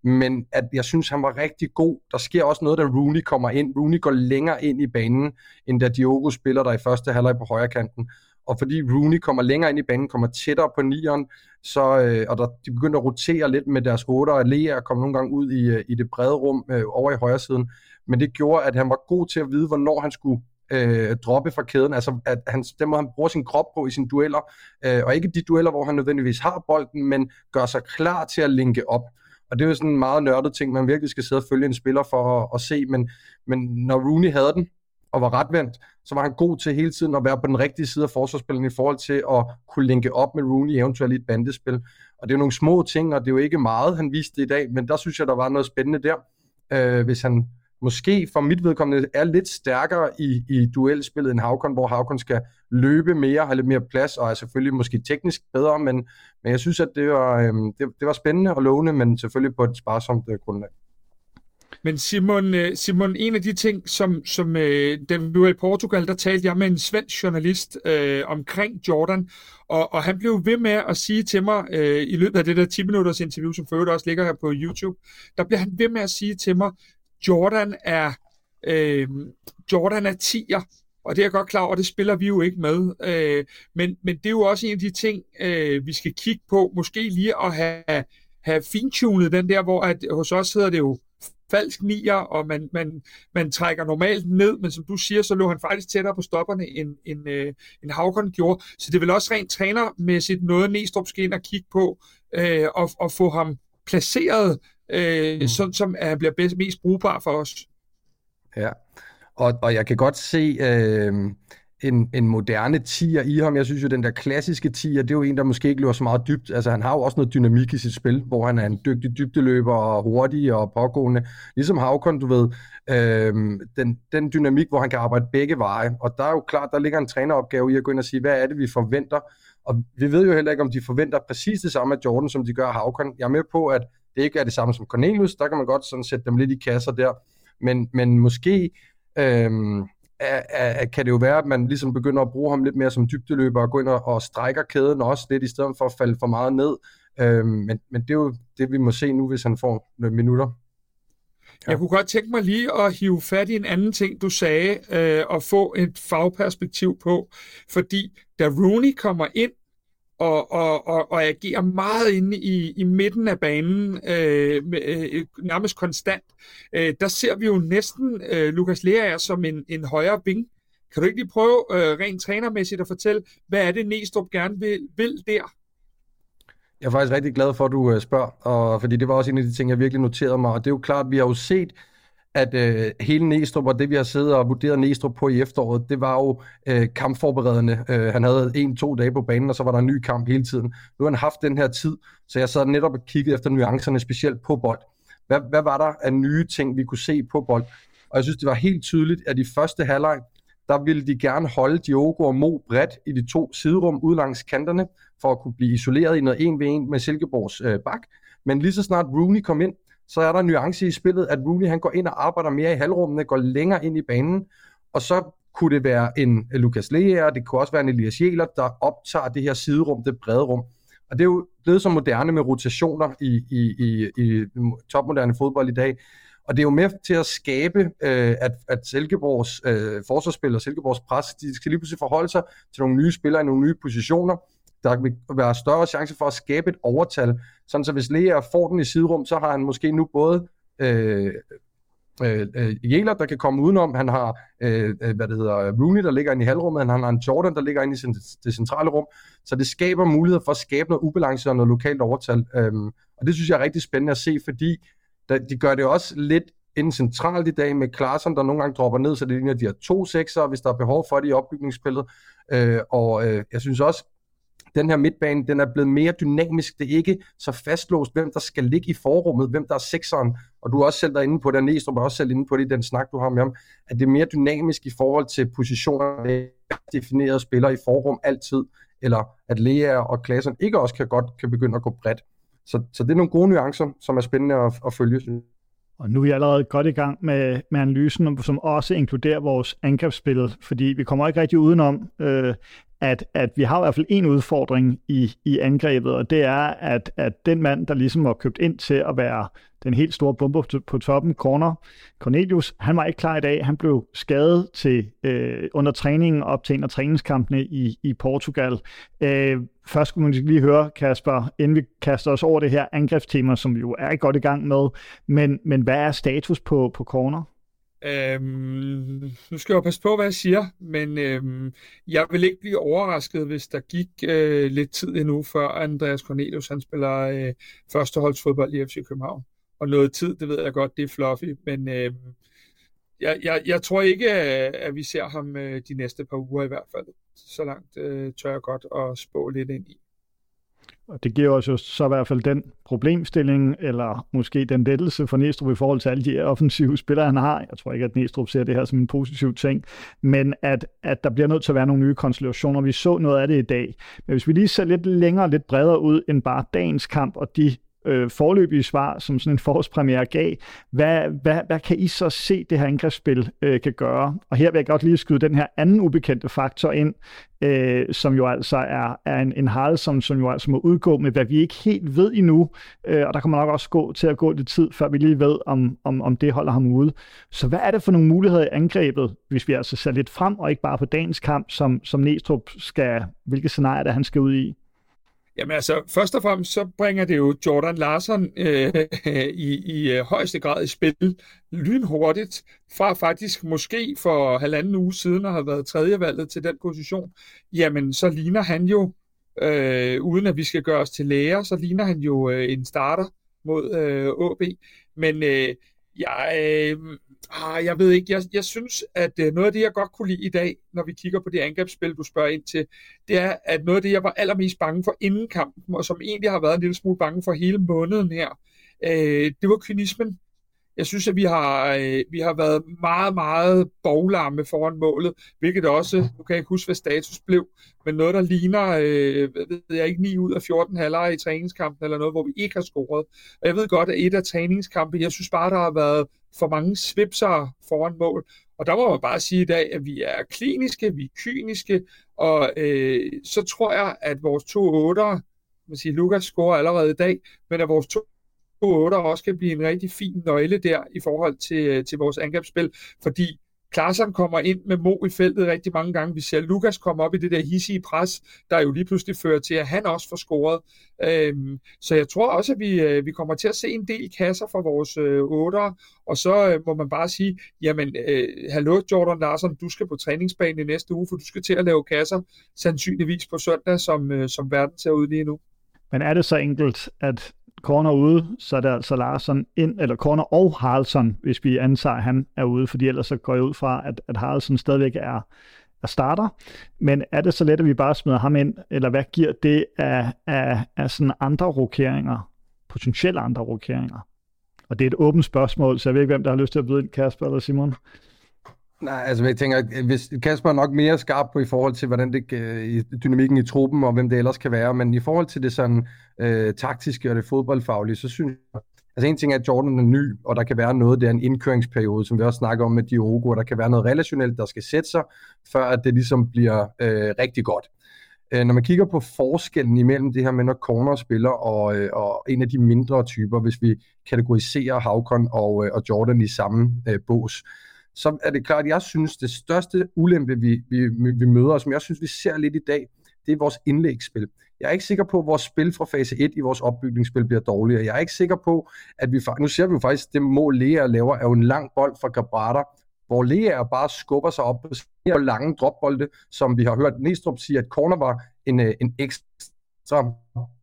Men at jeg synes, han var rigtig god. Der sker også noget, da Rooney kommer ind. Rooney går længere ind i banen, end da Diogo spiller der i første halvleg på højre kanten. Og fordi Rooney kommer længere ind i banen, kommer tættere på nieren, så, øh, og der, de begynder at rotere lidt med deres otter, og Lea kom nogle gange ud i, øh, i det brede rum øh, over i højre siden. Men det gjorde, at han var god til at vide, hvornår han skulle øh, droppe fra kæden, altså at han, den måde, han bruger sin krop på i sine dueller, øh, og ikke de dueller, hvor han nødvendigvis har bolden, men gør sig klar til at linke op. Og det er jo sådan en meget nørdet ting, man virkelig skal sidde og følge en spiller for at, at se, men, men når Rooney havde den, og var retvendt, så var han god til hele tiden at være på den rigtige side af forsvarsspillet i forhold til at kunne linke op med Rooney eventuelt i et bandespil. Og det er jo nogle små ting, og det er jo ikke meget, han viste i dag, men der synes jeg, der var noget spændende der. Øh, hvis han måske for mit vedkommende er lidt stærkere i, i duelspillet end Havkon, hvor Havkon skal løbe mere, have lidt mere plads, og er selvfølgelig måske teknisk bedre, men, men jeg synes, at det var, øh, det, det var spændende og lovende, men selvfølgelig på et sparsomt øh, grundlag. Men Simon, øh, Simon, en af de ting, som, som øh, da vi var i Portugal, der talte jeg med en svensk journalist øh, omkring Jordan, og, og han blev ved med at sige til mig, øh, i løbet af det der 10-minutters interview, som for øvrigt også ligger her på YouTube, der blev han ved med at sige til mig, Jordan er, øh, Jordan er tiger, og det er jeg godt klar over, det spiller vi jo ikke med. Øh, men, men det er jo også en af de ting, øh, vi skal kigge på. Måske lige at have, have fintunet den der, hvor at, hos os hedder det jo falsk nier, og man, man, man trækker normalt ned, men som du siger, så lå han faktisk tættere på stopperne, end, end, øh, end Havkon gjorde. Så det er vel også rent trænermæssigt noget, Næstrup skal ind og kigge på, øh, og, og få ham placeret, øh, mm. sådan som han bliver bedst, mest brugbar for os. Ja, og, og jeg kan godt se... Øh en, en moderne tier i ham. Jeg synes jo, den der klassiske tier, det er jo en, der måske ikke løber så meget dybt. Altså, han har jo også noget dynamik i sit spil, hvor han er en dygtig dybdeløber og hurtig og pågående. Ligesom Havkon, du ved, øhm, den, den dynamik, hvor han kan arbejde begge veje. Og der er jo klart, der ligger en træneropgave i at gå ind og sige, hvad er det, vi forventer? Og vi ved jo heller ikke, om de forventer præcis det samme af Jordan, som de gør af Havkon. Jeg er med på, at det ikke er det samme som Cornelius. Der kan man godt sådan sætte dem lidt i kasser der. Men, men måske... Øhm, er, kan det jo være, at man ligesom begynder at bruge ham lidt mere som dybdeløber og gå ind og, og strækker kæden også lidt, i stedet for at falde for meget ned. Øhm, men, men det er jo det, vi må se nu, hvis han får nogle minutter. Ja. Jeg kunne godt tænke mig lige at hive fat i en anden ting, du sagde, øh, og få et fagperspektiv på. Fordi da Rooney kommer ind og, og, og, og agerer meget inde i, i midten af banen, øh, med, øh, nærmest konstant. Øh, der ser vi jo næsten øh, Lukas Lea som en, en højere ving. Kan du ikke lige prøve øh, rent trænermæssigt at fortælle, hvad er det Næstrup gerne vil, vil der? Jeg er faktisk rigtig glad for, at du øh, spørger, og, fordi det var også en af de ting, jeg virkelig noterede mig. Og det er jo klart, at vi har jo set at øh, hele Næstrup og det, vi har siddet og vurderet Næstrup på i efteråret, det var jo øh, kampforberedende. Øh, han havde en-to dage på banen, og så var der en ny kamp hele tiden. Nu har han haft den her tid, så jeg sad netop og kiggede efter nuancerne, specielt på bold. Hvad, hvad var der af nye ting, vi kunne se på bold? Og jeg synes, det var helt tydeligt, at i første halvleg, der ville de gerne holde Diogo og Mo bredt i de to siderum ud langs kanterne, for at kunne blive isoleret i noget 1v1 med Silkeborgs øh, bak. Men lige så snart Rooney kom ind, så er der en nuance i spillet, at Rooney han går ind og arbejder mere i halvrummene, går længere ind i banen, og så kunne det være en øh, Lukas Lea, det kunne også være en Elias Jæler, der optager det her siderum, det brede rum. Og det er jo blevet så moderne med rotationer i, i, i, i topmoderne fodbold i dag. Og det er jo med til at skabe, øh, at, at Silkeborgs øh, forsvarsspil og Silkeborgs pres, de skal lige pludselig forholde sig til nogle nye spillere i nogle nye positioner, der vil være større chance for at skabe et overtal. Sådan så hvis Lea får den i siderum, så har han måske nu både øh, øh, øh Jæler, der kan komme udenom. Han har, øh, øh, hvad det hedder, Rooney, der ligger inde i halvrummet. Han har en Jordan, der ligger inde i det centrale rum. Så det skaber muligheder for at skabe noget ubalance og noget lokalt overtal. Øhm, og det synes jeg er rigtig spændende at se, fordi der, de gør det også lidt inden centralt i dag med Klaarsson, der nogle gange dropper ned, så det ligner, de har to sekser, hvis der er behov for det i opbygningsspillet. Øh, og øh, jeg synes også, den her midtbane, den er blevet mere dynamisk. Det er ikke så fastlåst, hvem der skal ligge i forrummet, hvem der er sekseren. Og du er også selv derinde på det, Næstrup er også selv inde på det i den snak, du har med ham, at det er mere dynamisk i forhold til positioner definerede spillere i forrum altid, eller at Lea og Klasen ikke også kan godt kan begynde at gå bredt. Så, så det er nogle gode nuancer, som er spændende at, at følge. Og nu er vi allerede godt i gang med, med analysen, som også inkluderer vores angrebsspil, fordi vi kommer ikke rigtig udenom, øh, at, at vi har i hvert fald en udfordring i, i angrebet, og det er, at, at den mand, der ligesom var købt ind til at være den helt store bombe på, på toppen, corner, Cornelius, han var ikke klar i dag. Han blev skadet til øh, under træningen op til en af træningskampene i, i Portugal. Øh, først skulle man lige høre, Kasper, inden vi kaster os over det her angrebstema, som vi jo er godt i gang med, men, men hvad er status på, på corner? Øhm, nu skal jeg passe på, hvad jeg siger, men øhm, jeg vil ikke blive overrasket, hvis der gik øh, lidt tid endnu, før Andreas Cornelius han spiller øh, førsteholdsfodbold i FC København. Og noget tid, det ved jeg godt, det er fluffy, men øh, jeg, jeg, jeg tror ikke, at, at vi ser ham øh, de næste par uger i hvert fald. Så langt øh, tør jeg godt at spå lidt ind i. Og det giver os jo så i hvert fald den problemstilling, eller måske den lettelse for Næstrup i forhold til alle de offensive spillere, han har. Jeg tror ikke, at Næstrup ser det her som en positiv ting, men at, at der bliver nødt til at være nogle nye konstellationer. Vi så noget af det i dag. Men hvis vi lige ser lidt længere, lidt bredere ud end bare dagens kamp og de øh, forløbige svar, som sådan en forårspremiere gav. Hvad, hvad, hvad kan I så se, det her angrebsspil øh, kan gøre? Og her vil jeg godt lige skyde den her anden ubekendte faktor ind, øh, som jo altså er, er en, en hal, som, som jo altså må udgå med, hvad vi ikke helt ved endnu. Øh, og der kommer nok også gå til at gå lidt tid, før vi lige ved, om, om, om det holder ham ude. Så hvad er det for nogle muligheder i angrebet, hvis vi altså ser lidt frem, og ikke bare på dagens kamp, som, som Næstrup skal, hvilke scenarier der han skal ud i? Jamen altså, først og fremmest så bringer det jo Jordan Larsen øh, i, i øh, højeste grad i spil lynhurtigt, fra faktisk måske for halvanden uge siden at have været tredjevalget til den position. Jamen, så ligner han jo, øh, uden at vi skal gøre os til læger, så ligner han jo øh, en starter mod øh, AB. Men øh, jeg, øh, ah, jeg ved ikke, jeg, jeg synes, at øh, noget af det, jeg godt kunne lide i dag, når vi kigger på det angrebsspil, du spørger ind til, det er, at noget af det, jeg var allermest bange for inden kampen, og som egentlig har været en lille smule bange for hele måneden her, øh, det var kynismen. Jeg synes, at vi har, øh, vi har været meget, meget boglamme foran målet, hvilket også, nu kan jeg ikke huske, hvad status blev, men noget, der ligner, øh, ved jeg ikke, 9 ud af 14 halvleje i træningskampen, eller noget, hvor vi ikke har scoret. Og jeg ved godt, at et af træningskampe, jeg synes bare, der har været for mange svipser foran mål. Og der må man bare sige i dag, at vi er kliniske, vi er kyniske, og øh, så tror jeg, at vores to otter, man siger, Lukas scorer allerede i dag, men at vores to 8 også kan blive en rigtig fin nøgle der i forhold til, øh, til vores angrebsspil, fordi Klaarsson kommer ind med Mo i feltet rigtig mange gange. Vi ser Lukas komme op i det der hissige pres, der jo lige pludselig fører til, at han også får scoret. Øhm, så jeg tror også, at vi, øh, vi kommer til at se en del kasser fra vores øh, otter, og så øh, må man bare sige, jamen, øh, hallo Jordan Larsen, du skal på træningsbanen i næste uge, for du skal til at lave kasser, sandsynligvis på søndag, som, øh, som verden ser ud lige nu. Men er det så enkelt, at corner ude, så er det altså Larsson ind, eller corner og Haraldsson, hvis vi antager, at han er ude, fordi ellers så går jeg ud fra, at, at Haraldsson stadigvæk er, er starter. Men er det så let, at vi bare smider ham ind, eller hvad giver det af, af, af sådan andre rokeringer, potentielle andre rokeringer? Og det er et åbent spørgsmål, så jeg ved ikke, hvem der har lyst til at byde ind, Kasper eller Simon. Nej, altså jeg tænker, hvis Kasper er nok mere skarp på i forhold til, hvordan det øh, dynamikken i truppen, og hvem det ellers kan være, men i forhold til det sådan øh, taktiske og det fodboldfaglige, så synes jeg, altså en ting er, at Jordan er ny, og der kan være noget, det er en indkøringsperiode, som vi også snakker om med Diogo, og der kan være noget relationelt, der skal sætte sig, før at det ligesom bliver øh, rigtig godt. Øh, når man kigger på forskellen imellem det her med, når corner spiller og, øh, og en af de mindre typer, hvis vi kategoriserer Havkon og, øh, og Jordan i samme øh, bås, så er det klart, at jeg synes, det største ulempe, vi, vi, vi møder, og som jeg synes, vi ser lidt i dag, det er vores indlægsspil. Jeg er ikke sikker på, at vores spil fra fase 1 i vores opbygningsspil bliver dårligere. Jeg er ikke sikker på, at vi... Nu ser vi jo faktisk, at det mål Lea laver, er jo en lang bold fra Gabrata, hvor Lea bare skubber sig op på lange dropbolde, som vi har hørt Næstrup sige, at corner var en, øh, en ekstra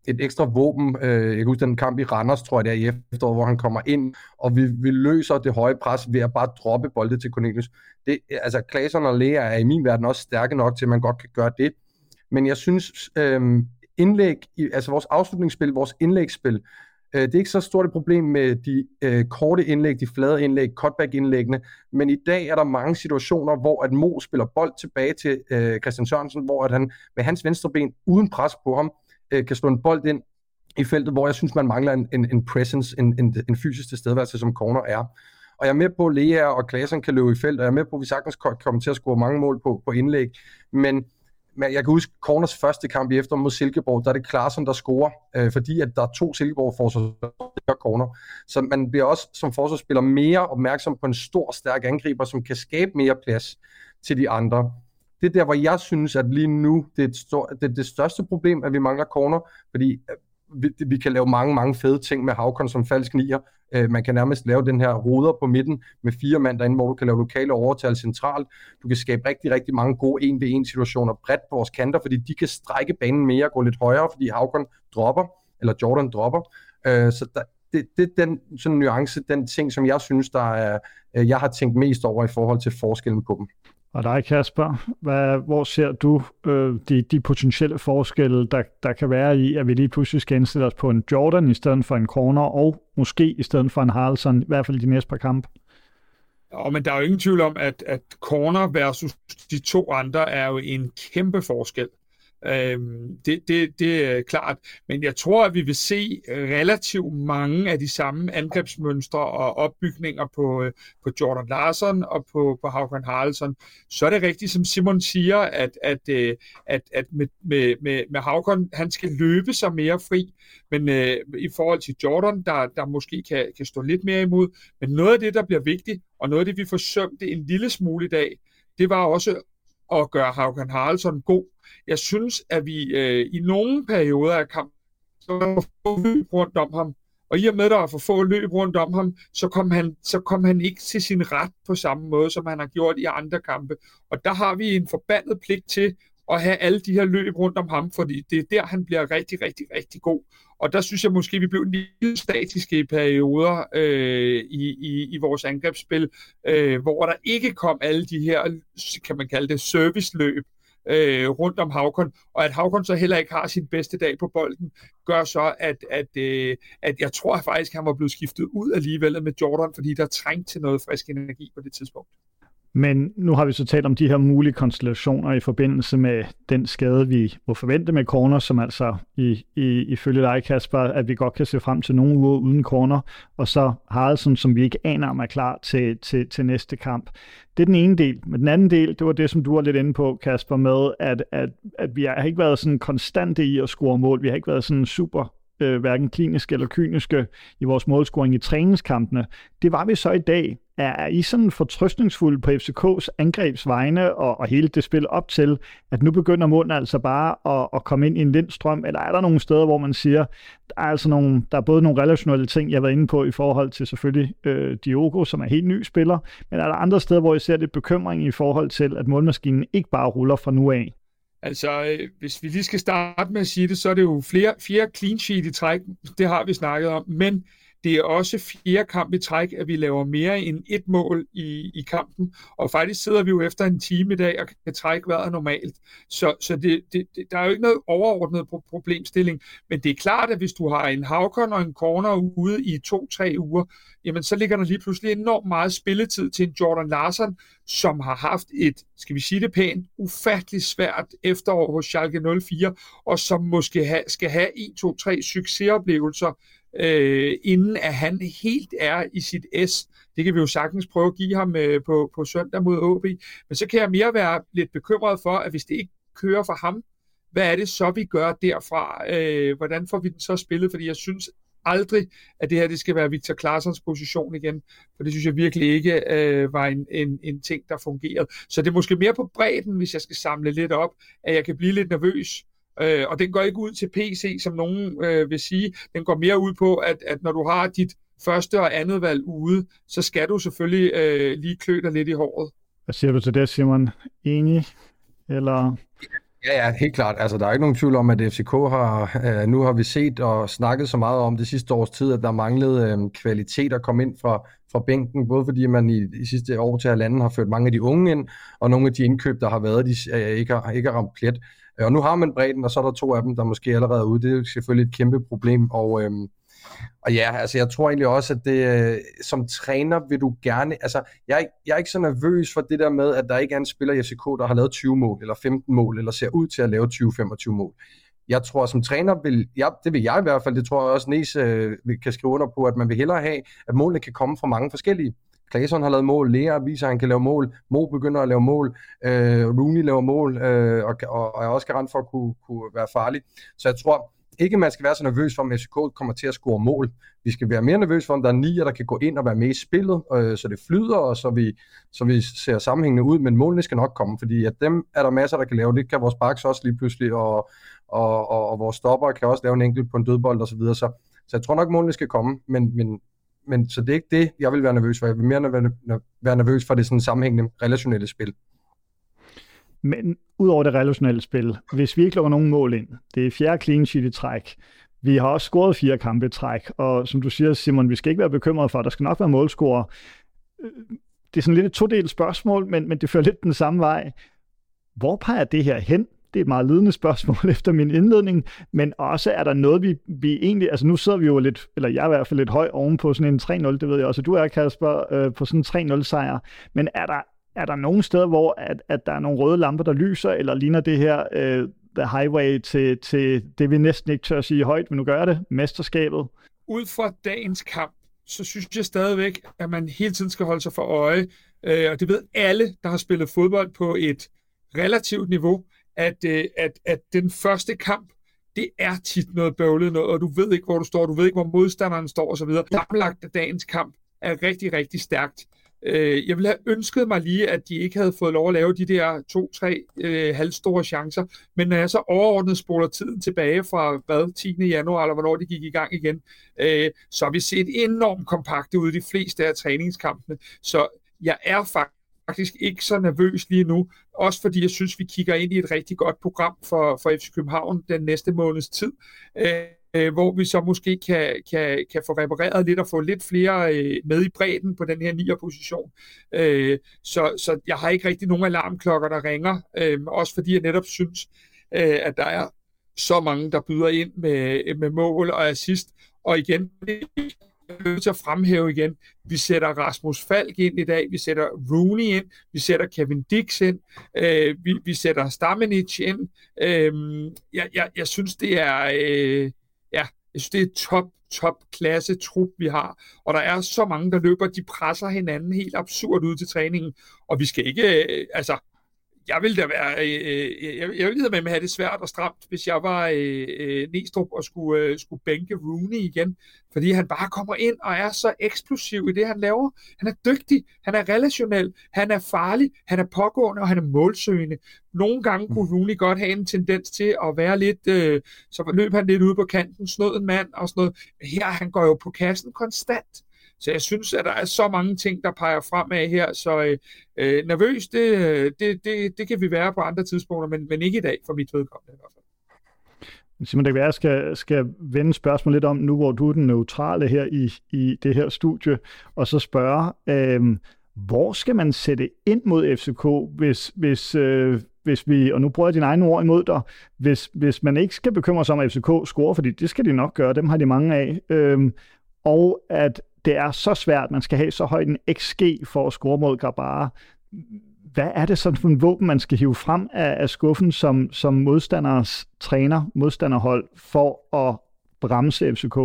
et ekstra våben. Øh, jeg kan huske den kamp i Randers, tror jeg der i efteråret, hvor han kommer ind, og vi, vi løser det høje pres ved at bare droppe bolde til Cornelius. Det, altså, Klaasson og Lea er i min verden også stærke nok til, at man godt kan gøre det. Men jeg synes, øh, indlæg, altså vores afslutningsspil, vores indlægsspil, øh, det er ikke så stort et problem med de øh, korte indlæg, de flade indlæg, cutback-indlæggene, men i dag er der mange situationer, hvor at Mo spiller bold tilbage til øh, Christian Sørensen, hvor at han med hans venstre ben uden pres på ham, øh, kan slå en bold ind i feltet, hvor jeg synes, man mangler en, en, en presence, en, en, en fysisk tilstedeværelse, som corner er. Og jeg er med på, at Lea og Klaasen kan løbe i felt, og jeg er med på, at vi sagtens kan komme til at score mange mål på, på indlæg, men men jeg kan huske Corners første kamp i efter mod Silkeborg, der er det Klaasen, der scorer, øh, fordi at der er to Silkeborg forsvarsspillere corner. Så man bliver også som forsvarsspiller mere opmærksom på en stor, stærk angriber, som kan skabe mere plads til de andre. Det er der, hvor jeg synes, at lige nu, det er, et stor, det, er det største problem, at vi mangler corner, fordi øh, vi, vi kan lave mange, mange fede ting med Havkon som falsk nier. Øh, man kan nærmest lave den her ruder på midten med fire mand derinde, hvor du kan lave lokale overtal centralt. Du kan skabe rigtig, rigtig mange gode 1v1 situationer bredt på vores kanter, fordi de kan strække banen mere og gå lidt højere, fordi Havkon dropper, eller Jordan dropper. Øh, så der, det, det er den sådan nuance, den ting, som jeg synes, der er, øh, jeg har tænkt mest over i forhold til forskellen på dem. Og dig, Kasper, hvad, hvor ser du øh, de, de potentielle forskelle, der, der kan være i, at vi lige pludselig skal indstille os på en Jordan i stedet for en corner, og måske i stedet for en Haraldsson, i hvert fald de næste par kampe? Ja, men der er jo ingen tvivl om, at, at corner versus de to andre er jo en kæmpe forskel. Øh, det, det, det er klart. Men jeg tror, at vi vil se relativt mange af de samme angrebsmønstre og opbygninger på, øh, på Jordan Larsen og på, på Haugen Haraldsson. Så er det rigtigt, som Simon siger, at, at, øh, at, at med, med, med, med Haugen, han skal løbe sig mere fri. Men øh, i forhold til Jordan, der, der måske kan, kan stå lidt mere imod. Men noget af det, der bliver vigtigt, og noget af det, vi forsømte en lille smule i dag, det var også at gøre Haugen Haraldsson god jeg synes, at vi øh, i nogle perioder af kampen, så var få løb rundt om ham. Og i og med, at der var for få løb rundt om ham, så kom, han, så kom han ikke til sin ret på samme måde, som han har gjort i andre kampe. Og der har vi en forbandet pligt til at have alle de her løb rundt om ham, fordi det er der, han bliver rigtig, rigtig, rigtig god. Og der synes jeg måske, vi blev en lille statiske i perioder øh, i, i, i vores angrebsspil, øh, hvor der ikke kom alle de her, kan man kalde det, serviceløb, øh, rundt om Havkon, og at Havkon så heller ikke har sin bedste dag på bolden, gør så, at, at, øh, at jeg tror faktisk, at han var blevet skiftet ud alligevel med Jordan, fordi der trængte til noget frisk energi på det tidspunkt. Men nu har vi så talt om de her mulige konstellationer i forbindelse med den skade, vi må forvente med corner, som altså i, i, ifølge dig, Kasper, at vi godt kan se frem til nogle uger uden corner, og så Haraldsen, som vi ikke aner om er klar til, til, til næste kamp. Det er den ene del. Men den anden del, det var det, som du var lidt inde på, Kasper, med, at, at, at vi har ikke været sådan konstante i at score mål. Vi har ikke været sådan super øh, hverken kliniske eller kyniske i vores målscoring i træningskampene. Det var vi så i dag. Er I sådan fortrøstningsfulde på FCK's angrebsvegne og, og hele det spil op til, at nu begynder munden altså bare at, at komme ind i en lindstrøm, eller er der nogle steder, hvor man siger, der er altså nogle, der er både nogle relationelle ting, jeg har været inde på i forhold til selvfølgelig øh, Diogo, som er helt ny spiller, men er der andre steder, hvor I ser lidt bekymring i forhold til, at målmaskinen ikke bare ruller fra nu af? Altså, øh, hvis vi lige skal starte med at sige det, så er det jo flere, flere clean sheet i træk, det har vi snakket om, men det er også fire kamp i træk, at vi laver mere end et mål i, i kampen, og faktisk sidder vi jo efter en time i dag og kan trække vejret normalt. Så, så det, det, det, der er jo ikke noget overordnet problemstilling, men det er klart, at hvis du har en Havkon og en corner ude i to-tre uger, jamen så ligger der lige pludselig enormt meget spilletid til en Jordan Larsen, som har haft et, skal vi sige det pænt, ufatteligt svært efterår hos Schalke 04, og som måske ha, skal have 1, 2, 3 succesoplevelser, øh, inden at han helt er i sit S. Det kan vi jo sagtens prøve at give ham øh, på, på søndag mod AB. Men så kan jeg mere være lidt bekymret for, at hvis det ikke kører for ham, hvad er det så, vi gør derfra? Øh, hvordan får vi den så spillet? Fordi jeg synes aldrig, at det her det skal være Victor Claessens position igen, for det synes jeg virkelig ikke øh, var en, en, en ting, der fungerede. Så det er måske mere på bredden, hvis jeg skal samle lidt op, at jeg kan blive lidt nervøs Øh, og den går ikke ud til PC, som nogen øh, vil sige. Den går mere ud på, at, at når du har dit første og andet valg ude, så skal du selvfølgelig øh, lige klø dig lidt i håret. Hvad siger du til det, Simon? Enig? Eller... Ja, ja, helt klart. Altså, der er ikke nogen tvivl om, at FCK har, øh, nu har vi set og snakket så meget om det sidste års tid, at der manglede øh, kvalitet at komme ind fra, fra bænken, både fordi man i de sidste år til halvanden har ført mange af de unge ind, og nogle af de indkøb, der har været, de øh, ikke, har, ikke har ramt plet. Og nu har man bredden, og så er der to af dem, der måske allerede er ude. Det er selvfølgelig et kæmpe problem. Og, øhm, og ja, altså jeg tror egentlig også, at det, øh, som træner vil du gerne, altså jeg, jeg er ikke så nervøs for det der med, at der ikke er en spiller i FCK, der har lavet 20 mål, eller 15 mål, eller ser ud til at lave 20-25 mål. Jeg tror, som træner vil, ja, det vil jeg i hvert fald, det tror jeg også Næs øh, kan skrive under på, at man vil hellere have, at målene kan komme fra mange forskellige. Claesson har lavet mål, Lea viser, at han kan lave mål, Mo begynder at lave mål, øh, Rooney laver mål, øh, og, og, og er også garant for at kunne, kunne være farlig. Så jeg tror, ikke man skal være så nervøs for, om FCK kommer til at score mål. Vi skal være mere nervøs for, om der er nier, der kan gå ind og være med i spillet, øh, så det flyder, og så vi, så vi ser sammenhængende ud, men målene skal nok komme, fordi at dem er der masser, der kan lave. Det kan vores backs også lige pludselig, og, og, og, og vores stopper kan også lave en enkelt på en dødbold osv., så videre. Så, så jeg tror nok, målene skal komme, men, men, men så det er ikke det, jeg vil være nervøs for. Jeg vil mere være nervøs for det sådan sammenhængende relationelle spil. Men udover det relationelle spil, hvis vi ikke lukker nogen mål ind, det er fjerde clean sheet i træk, vi har også scoret fire kampe i træk, og som du siger, Simon, vi skal ikke være bekymrede for, der skal nok være målscorer. Det er sådan lidt et todelt spørgsmål, men, men det fører lidt den samme vej. Hvor peger det her hen? Det er et meget ledende spørgsmål efter min indledning, men også er der noget, vi, vi egentlig, altså nu sidder vi jo lidt, eller jeg er i hvert fald lidt høj oven på sådan en 3-0, det ved jeg også, du er, Kasper, øh, på sådan en 3-0 sejr, men er der, er der nogle steder, hvor at, at der er nogle røde lamper, der lyser, eller ligner det her øh, the highway til, til det, vi næsten ikke tør at sige højt, men nu gør det, mesterskabet? Ud fra dagens kamp, så synes jeg stadigvæk, at man hele tiden skal holde sig for øje, øh, og det ved alle, der har spillet fodbold på et relativt niveau, at, øh, at, at den første kamp, det er tit noget bøvlet noget, og du ved ikke, hvor du står, du ved ikke, hvor modstanderen står osv. Sammenlagt af dagens kamp er rigtig, rigtig stærkt. Øh, jeg ville have ønsket mig lige, at de ikke havde fået lov at lave de der to-tre øh, halvstore chancer, men når jeg så overordnet spoler tiden tilbage fra hvad, 10. januar, eller hvornår de gik i gang igen, øh, så har vi set enormt kompakte ud i de fleste af træningskampene. Så jeg er faktisk ikke så nervøs lige nu, også fordi jeg synes, vi kigger ind i et rigtig godt program for, for FC København den næste måneds tid. Øh, øh, hvor vi så måske kan, kan, kan få repareret lidt og få lidt flere øh, med i bredden på den her 9'er position. Øh, så, så jeg har ikke rigtig nogen alarmklokker, der ringer, øh, også fordi jeg netop synes, øh, at der er så mange, der byder ind med, med mål og assist. Og igen, jeg nødt til at fremhæve igen. Vi sætter Rasmus Falk ind i dag, vi sætter Rooney ind, vi sætter Kevin Dix ind, øh, vi, vi sætter Stamenic ind. Øh, jeg, jeg, jeg synes, det er... Øh, jeg synes, det er top, top klasse trup, vi har. Og der er så mange, der løber, de presser hinanden helt absurd ud til træningen. Og vi skal ikke, øh, altså, jeg ville da være, øh, øh, jeg, jeg ville med at have det svært og stramt, hvis jeg var øh, øh, Næstrup og skulle, øh, skulle bænke Rooney igen, fordi han bare kommer ind og er så eksplosiv i det, han laver. Han er dygtig, han er relationel, han er farlig, han er pågående, og han er målsøgende. Nogle gange kunne Rooney godt have en tendens til at være lidt, øh, så løb han lidt ude på kanten, snød en mand og sådan noget. Her, han går jo på kassen konstant. Så jeg synes, at der er så mange ting, der peger fremad her, så øh, øh nervøs, det, øh, det, det, det kan vi være på andre tidspunkter, men, men ikke i dag for mit vedkommende i hvert fald. Simon, det kan være, jeg skal, skal vende spørgsmålet lidt om, nu hvor du er den neutrale her i, i det her studie, og så spørge, øh, hvor skal man sætte ind mod FCK, hvis, hvis, øh, hvis vi, og nu bruger jeg dine egne ord imod dig, hvis, hvis man ikke skal bekymre sig om, at FCK scorer, fordi det skal de nok gøre, dem har de mange af, øh, og at det er så svært, man skal have så højt en XG for at score mod Grabara. Hvad er det sådan for en våben, man skal hive frem af, af skuffen som, som modstanders træner, modstanderhold, for at bremse FCK?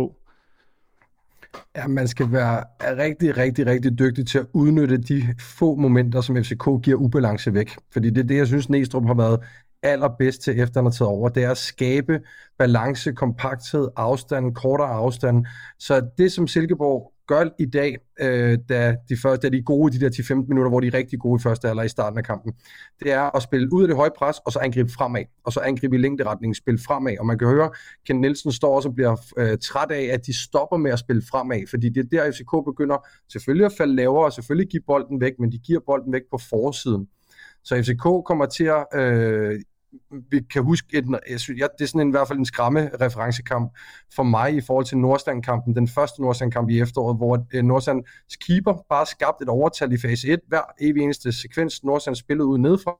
Ja, man skal være rigtig, rigtig, rigtig dygtig til at udnytte de få momenter, som FCK giver ubalance væk. Fordi det er det, jeg synes, Næstrup har været allerbedst til, efter han har taget over. Det er at skabe balance, kompakthed, afstand, kortere afstand. Så det, som Silkeborg gør i dag, øh, da, de første, da de er gode de der 10-15 minutter, hvor de er rigtig gode i første eller i starten af kampen, det er at spille ud af det høje pres, og så angribe fremad, og så angribe i længderetningen, spille fremad. Og man kan høre, Ken Nielsen står også og bliver øh, træt af, at de stopper med at spille fremad, fordi det er der, FCK begynder selvfølgelig at falde lavere, og selvfølgelig give bolden væk, men de giver bolden væk på forsiden. Så FCK kommer til at øh, kan huske, et, jeg synes, ja, det er sådan en, i hvert fald en skræmme referencekamp for mig i forhold til Nordstrand-kampen, den første Nordstrand-kamp i efteråret, hvor øh, Nordstrands keeper bare skabte et overtal i fase 1. Hver evig eneste sekvens, Nordstrand spillede ud nedefra,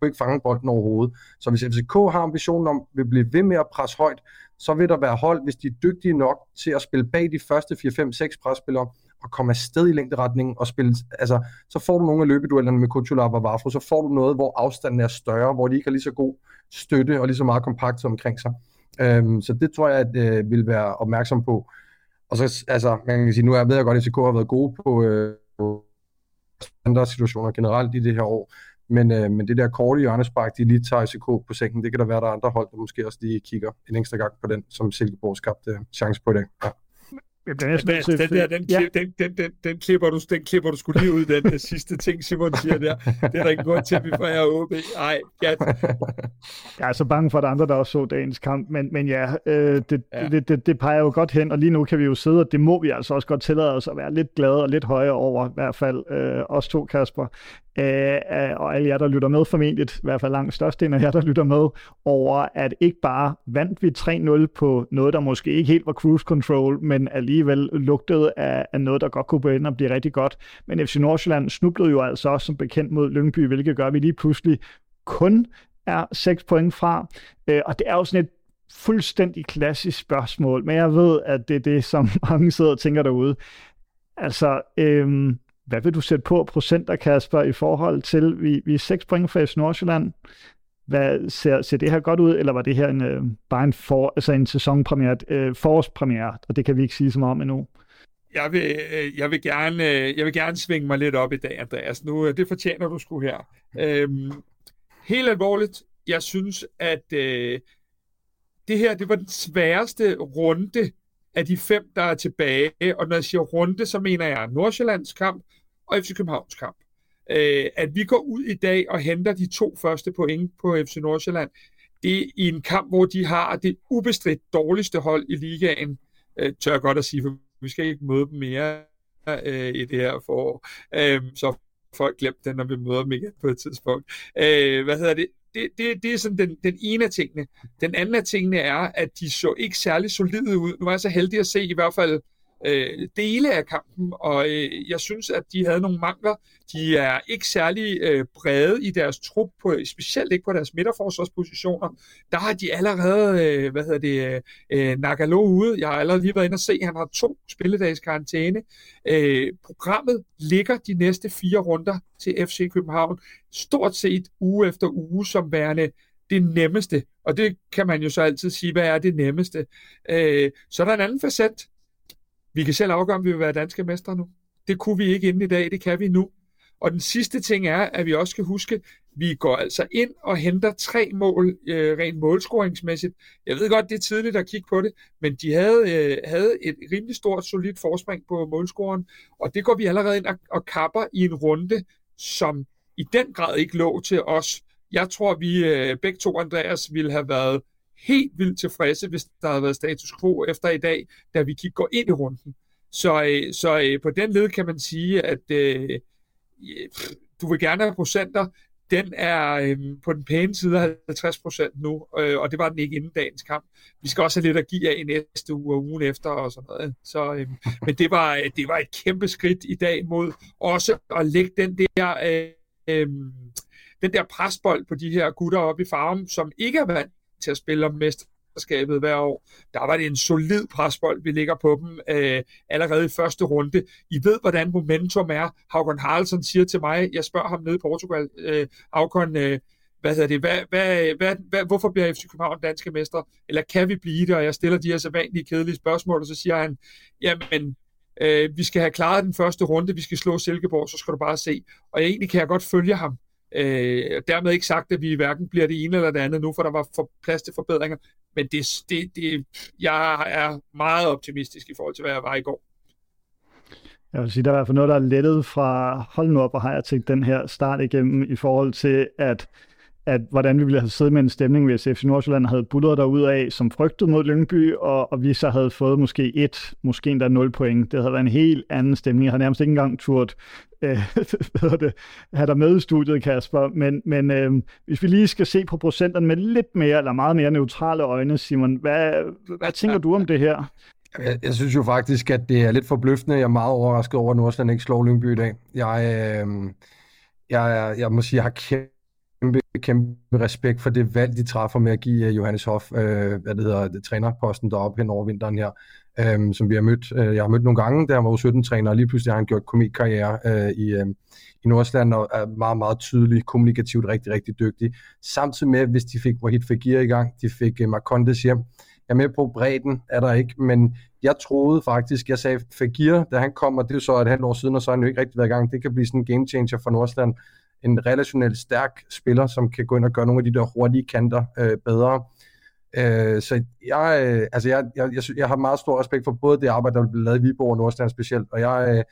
kunne ikke fange bolden overhovedet. Så hvis FCK har ambitionen om at blive ved med at presse højt, så vil der være hold, hvis de er dygtige nok til at spille bag de første 4-5-6 presspillere, at komme afsted i længderetningen og spille, altså, så får du nogle af løbeduellerne med Kutulab og Vafro, så får du noget, hvor afstanden er større, hvor de ikke har lige så god støtte og lige så meget kompakt omkring sig. Øhm, så det tror jeg, at øh, vil være opmærksom på. Og så, altså, man kan sige, nu er ved jeg godt, at SK har været gode på, øh, andre situationer generelt i det her år. Men, øh, men det der korte hjørnespark, de lige tager SK på sengen, det kan der være, der er andre hold, der måske også lige kigger en ekstra gang på den, som Silkeborg skabte øh, chance på i dag. Ja. Jeg bliver næsten Mads, den der, den, ja. den, den, den, den, klipper du, den klipper du skulle lige ud, den der sidste ting, Simon siger der. Det er der ikke grund til, at vi får her OB. Ej, ja. Jeg er så bange for, at andre, der også så dagens kamp, men, men ja, øh, det, ja. Det, det, det, peger jo godt hen, og lige nu kan vi jo sidde, og det må vi altså også godt tillade os at være lidt glade og lidt højere over, i hvert fald øh, os to, Kasper, Øh, øh, og alle jer, der lytter med formentlig, i hvert fald langt størstedelen af jer, der lytter med, over at ikke bare vandt vi 3-0 på noget, der måske ikke helt var cruise control, men alligevel lugtede af, af noget, der godt kunne gå ind og blive rigtig godt. Men FC Nordsjælland snublede jo altså også som bekendt mod Lyngby, hvilket gør, at vi lige pludselig kun er 6 point fra. Øh, og det er jo sådan et fuldstændig klassisk spørgsmål, men jeg ved, at det er det, som mange sidder og tænker derude. Altså, øhm, hvad vil du sætte på procenter, Kasper, i forhold til, vi, vi er 6 point fra FC Nordsjælland. Hvad, ser, ser det her godt ud, eller var det her en, øh, bare en, for, altså en sæsonpremiere, øh, forårspremiere, og det kan vi ikke sige så meget om endnu? Jeg vil, øh, jeg, vil gerne, øh, jeg vil gerne svinge mig lidt op i dag, Andreas. Nu, øh, det fortjener du sgu her. Øhm, helt alvorligt, jeg synes, at øh, det her, det var den sværeste runde af de fem, der er tilbage. Og når jeg siger runde, så mener jeg Nordsjællands kamp, og FC Københavns kamp. Øh, at vi går ud i dag og henter de to første point på FC Nordsjælland, det er i en kamp, hvor de har det ubestridt dårligste hold i ligaen, øh, tør jeg godt at sige, for vi skal ikke møde dem mere øh, i det her forår. Øh, så folk glemt den, når vi møder dem igen på et tidspunkt. Øh, hvad hedder det? Det, det, det er sådan den, den ene af tingene. Den anden af tingene er, at de så ikke særlig solide ud. Nu var jeg så heldig at se i hvert fald øh, dele af kampen, og øh, jeg synes, at de havde nogle mangler. De er ikke særlig øh, brede i deres trup, på, specielt ikke på deres midterforsvarspositioner. Der har de allerede, øh, hvad hedder det, øh, Nagalo ude. Jeg har allerede lige været inde og se, han har to spilledags karantæne. Øh, programmet ligger de næste fire runder til FC København, stort set uge efter uge, som værende det nemmeste. Og det kan man jo så altid sige, hvad er det nemmeste. Øh, så er der en anden facet, vi kan selv afgøre, om vi vil være danske mestre nu. Det kunne vi ikke inden i dag, det kan vi nu. Og den sidste ting er, at vi også skal huske, vi går altså ind og henter tre mål øh, rent målscoringsmæssigt. Jeg ved godt, det er tidligt at kigge på det, men de havde, øh, havde et rimelig stort, solidt forspring på målscoren, og det går vi allerede ind og, og kapper i en runde, som i den grad ikke lå til os. Jeg tror, vi øh, begge to, Andreas, ville have været helt vildt tilfredse, hvis der havde været status quo efter i dag, da vi kigger går ind i runden. Så, øh, så øh, på den led kan man sige, at øh, du vil gerne have procenter. Den er øh, på den pæne side af 50 procent nu, øh, og det var den ikke inden dagens kamp. Vi skal også have lidt at give af i næste uge og ugen efter og sådan noget. Så, øh, men det var, øh, det var et kæmpe skridt i dag mod også at lægge den der... Øh, øh, den der presbold på de her gutter oppe i farven, som ikke er vant til at spille om mesterskabet hver år. Der var det en solid presbold, vi ligger på dem øh, allerede i første runde. I ved, hvordan momentum er. Havkon Haraldsson siger til mig, jeg spørger ham nede i Portugal, øh, Havkon, øh, hvad hedder det, hvad, hvad, hvad, hvad, hvorfor bliver FC København danske mester, Eller kan vi blive det? Og jeg stiller de her så vanlige kedelige spørgsmål, og så siger han, jamen, øh, vi skal have klaret den første runde, vi skal slå Silkeborg, så skal du bare se. Og egentlig kan jeg godt følge ham. Øh, dermed ikke sagt, at vi hverken bliver det ene eller det andet nu, for der var for plads til forbedringer. Men det, det, det, jeg er meget optimistisk i forhold til, hvad jeg var i går. Jeg vil sige, der er i hvert fald noget, der er lettet fra, hold nu op, og har jeg tænkt den her start igennem i forhold til, at at hvordan vi ville have siddet med en stemning, hvis FC Nordsjælland havde bullet derud af, som frygtede mod Lyngby, og, og vi så havde fået måske et, måske endda nul point. Det havde været en helt anden stemning. Jeg havde nærmest ikke engang turt øh, det, have dig med i studiet, Kasper. Men, men øh, hvis vi lige skal se på procenterne med lidt mere, eller meget mere neutrale øjne, Simon, hvad, hvad tænker du om det her? Jeg, jeg synes jo faktisk, at det er lidt forbløffende. Jeg er meget overrasket over, at Nordsjælland ikke slår Lyngby i dag. Jeg, øh, jeg, jeg må sige, jeg har kæmpe kæmpe, kæmpe respekt for det valg, de træffer med at give øh, Johannes Hoff, øh, hvad det hedder, det, trænerposten deroppe hen over vinteren her, øh, som vi har mødt. Øh, jeg har mødt nogle gange, da han var 17-træner, og lige pludselig har han gjort komikkarriere øh, i, øh, i Nordsjælland, og er meget, meget tydelig, kommunikativt rigtig, rigtig dygtig. Samtidig med, hvis de fik Wahid Fagir i gang, de fik øh, Marcondes hjem, jeg er med på bredden, er der ikke, men jeg troede faktisk, jeg sagde Fagir, da han kommer, det er så et halvt år siden, og så har han jo ikke rigtig været i gang, det kan blive sådan en game changer for Nordsjælland, en relationelt stærk spiller, som kan gå ind og gøre nogle af de der hurtige kanter øh, bedre. Øh, så jeg, øh, altså jeg, jeg, jeg, jeg har meget stor respekt for både det arbejde, der blev lavet i Viborg og Nordsjælland specielt, og jeg, øh,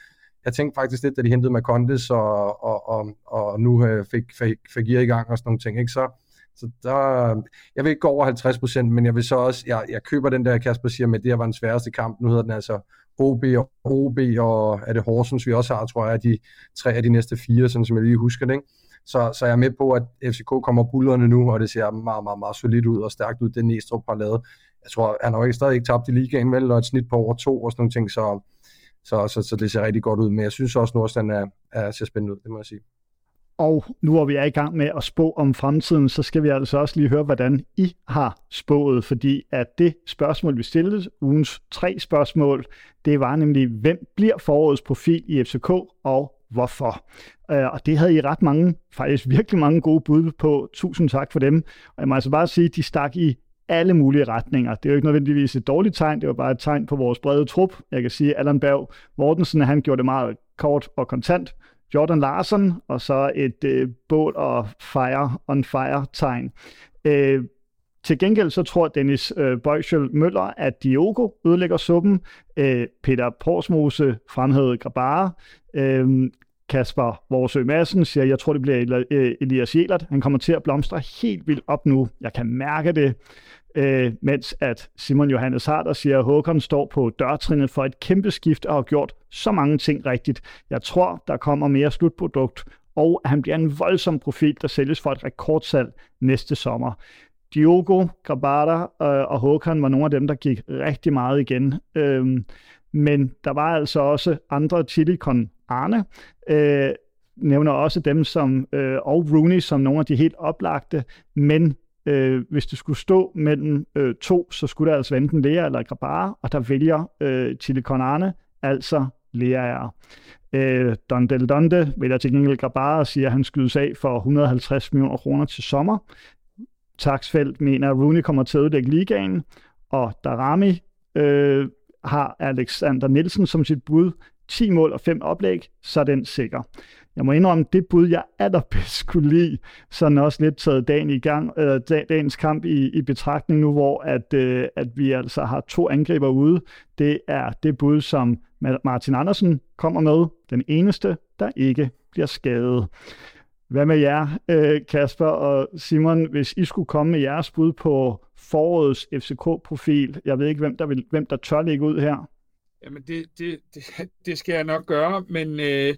jeg tænkte faktisk lidt, da de hentede Macondes og, og, og, og nu øh, fik, fik, fik i gang og sådan nogle ting, ikke? Så, så der, jeg vil ikke gå over 50 procent, men jeg vil så også, jeg, jeg køber den der, Kasper siger med, det her var den sværeste kamp, nu hedder den altså OB og OB, og er det Horsens, vi også har, tror jeg, de tre af de næste fire, sådan som jeg lige husker det, ikke? Så, så jeg er med på, at FCK kommer bullerne nu, og det ser meget, meget, meget solidt ud og stærkt ud, det Næstrup har lavet. Jeg tror, han har jo ikke stadig ikke tabt i ligaen, vel, og et snit på over to og sådan nogle ting, så, så, så, så det ser rigtig godt ud. Men jeg synes også, at Nordstand er, er, ser spændende ud, det må jeg sige. Og nu hvor vi er i gang med at spå om fremtiden, så skal vi altså også lige høre, hvordan I har spået, fordi at det spørgsmål, vi stillede, ugens tre spørgsmål, det var nemlig, hvem bliver forårets profil i FCK, og hvorfor. Øh, og det havde I ret mange, faktisk virkelig mange gode bud på. Tusind tak for dem. Og jeg må altså bare sige, at de stak i alle mulige retninger. Det er jo ikke nødvendigvis et dårligt tegn, det var bare et tegn på vores brede trup. Jeg kan sige, at Allan Berg Mortensen, han gjorde det meget kort og kontant. Jordan Larsen, og så et øh, bål og fire on fire tegn. Øh, til gengæld så tror Dennis øh, Bøjsjøl Møller, at Diogo ødelægger suppen. Øh, Peter Porsmose fremhævede Grabare. Øh, Kasper Vorsø Madsen siger, jeg tror, det bliver øh, Elias Jelert. Han kommer til at blomstre helt vildt op nu. Jeg kan mærke det. Øh, mens at Simon Johannes Harder siger, at Håkon står på dørtrinnet for et kæmpe skift og har gjort så mange ting rigtigt. Jeg tror, der kommer mere slutprodukt, og han bliver en voldsom profil, der sælges for et rekordsalg næste sommer. Diogo, Grabada øh, og Håkan var nogle af dem, der gik rigtig meget igen. Øhm, men der var altså også andre, Chilikon Arne, øh, nævner også dem som, øh, og Rooney som nogle af de helt oplagte, men øh, hvis det skulle stå mellem øh, to, så skulle der altså enten Lea eller Grabara, og der vælger øh, Chilikon Arne, altså Lea. Øh, Don Del Donde vælger til gengæld Grabara og siger, at han skydes af for 150 millioner kroner til sommer. Taksfeldt mener, at Rooney kommer til at udlægge ligaen, og Darami øh, har Alexander Nielsen som sit bud. 10 mål og 5 oplæg, så er den sikker. Jeg må indrømme, det bud, jeg allerbedst kunne lide, sådan også lidt taget dagen i gang, øh, dagens kamp i, i betragtning nu, hvor at, øh, at vi altså har to angriber ude. Det er det bud, som Martin Andersen kommer med. Den eneste, der ikke bliver skadet. Hvad med jer, øh, Kasper og Simon, hvis I skulle komme med jeres bud på forårets FCK-profil? Jeg ved ikke, hvem der, vil, hvem der tør ligge ud her. Jamen, det, det, det, det skal jeg nok gøre, men øh,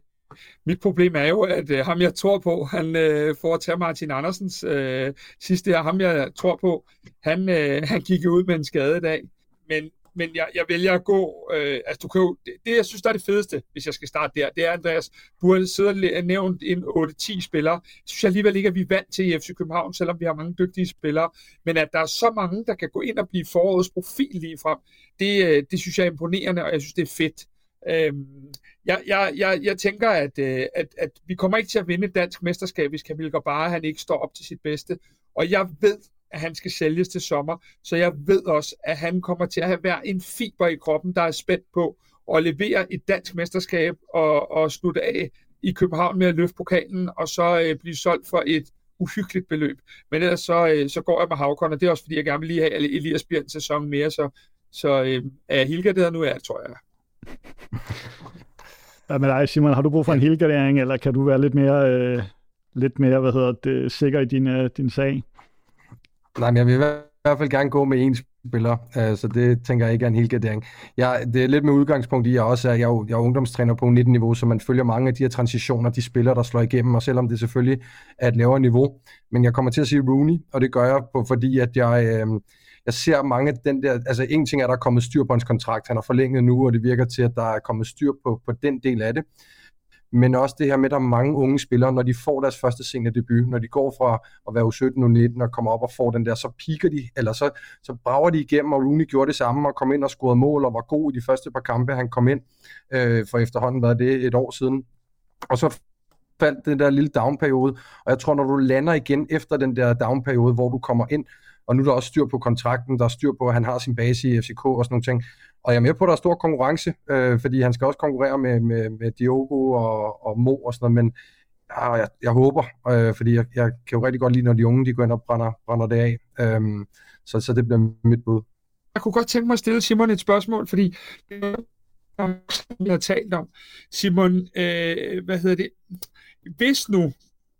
mit problem er jo, at øh, ham, jeg tror på, han øh, får at tage Martin Andersens øh, sidste her, ham, jeg tror på, han, øh, han gik ud med en skade i dag. Men men jeg, jeg vælger at gå, øh, altså du kan jo, det, det, jeg synes, der er det fedeste, hvis jeg skal starte der, det er, Andreas, du har siddet og nævnt en 8-10 spillere, det synes jeg alligevel ikke, at vi er vant til i FC København, selvom vi har mange dygtige spillere, men at der er så mange, der kan gå ind og blive forårets profil lige frem, det, øh, det synes jeg er imponerende, og jeg synes, det er fedt. Øhm, jeg, jeg, jeg, jeg tænker, at, øh, at, at vi kommer ikke til at vinde et dansk mesterskab, hvis Kamil bare han ikke står op til sit bedste. Og jeg ved, at han skal sælges til sommer. Så jeg ved også, at han kommer til at have hver en fiber i kroppen, der er spændt på at levere et dansk mesterskab og, og slutte af i København med at løfte pokalen, og så øh, blive solgt for et uhyggeligt beløb. Men ellers så, øh, så går jeg med Havkon, og det er også fordi, jeg gerne vil lige have Elias Bjørn sæson mere, så, så øh, er jeg helgarderet nu, er tror jeg. Hvad med dig, Simon? Har du brug for en helgardering, eller kan du være lidt mere, øh, lidt mere hvad hedder det, sikker i din, øh, din sag? Nej, men jeg vil i hvert fald gerne gå med en spiller, øh, så det tænker jeg ikke er en hel gardering. Jeg, det er lidt med udgangspunkt i, at jeg også er, jeg er, jeg er ungdomstræner på 19-niveau, så man følger mange af de her transitioner, de spillere, der slår igennem, og selvom det selvfølgelig er et lavere niveau. Men jeg kommer til at sige Rooney, og det gør jeg, på, fordi at jeg, øh, jeg ser mange af den der, altså en ting er, at der er kommet styr på hans kontrakt, han har forlænget nu, og det virker til, at der er kommet styr på, på den del af det men også det her med, at der er mange unge spillere, når de får deres første seniordebut, når de går fra at være U17 og 19 og kommer op og får den der, så piker de, eller så, så brager de igennem, og Rooney gjorde det samme og kom ind og scorede mål og var god i de første par kampe, han kom ind øh, for efterhånden, var det et år siden. Og så faldt den der lille downperiode, og jeg tror, når du lander igen efter den der downperiode, hvor du kommer ind, og nu er der også styr på kontrakten, der er styr på, at han har sin base i FCK og sådan nogle ting. Og jeg er med på, at der er stor konkurrence, øh, fordi han skal også konkurrere med, med, med Diogo og, og Mo og sådan noget, men ja, jeg, jeg håber, øh, fordi jeg, jeg kan jo rigtig godt lide, når de unge de går ind og brænder, brænder det af. Øh, så, så det bliver mit bud. Jeg kunne godt tænke mig at stille Simon et spørgsmål, fordi vi har talt om. Simon, øh, hvad hedder det? Hvis nu,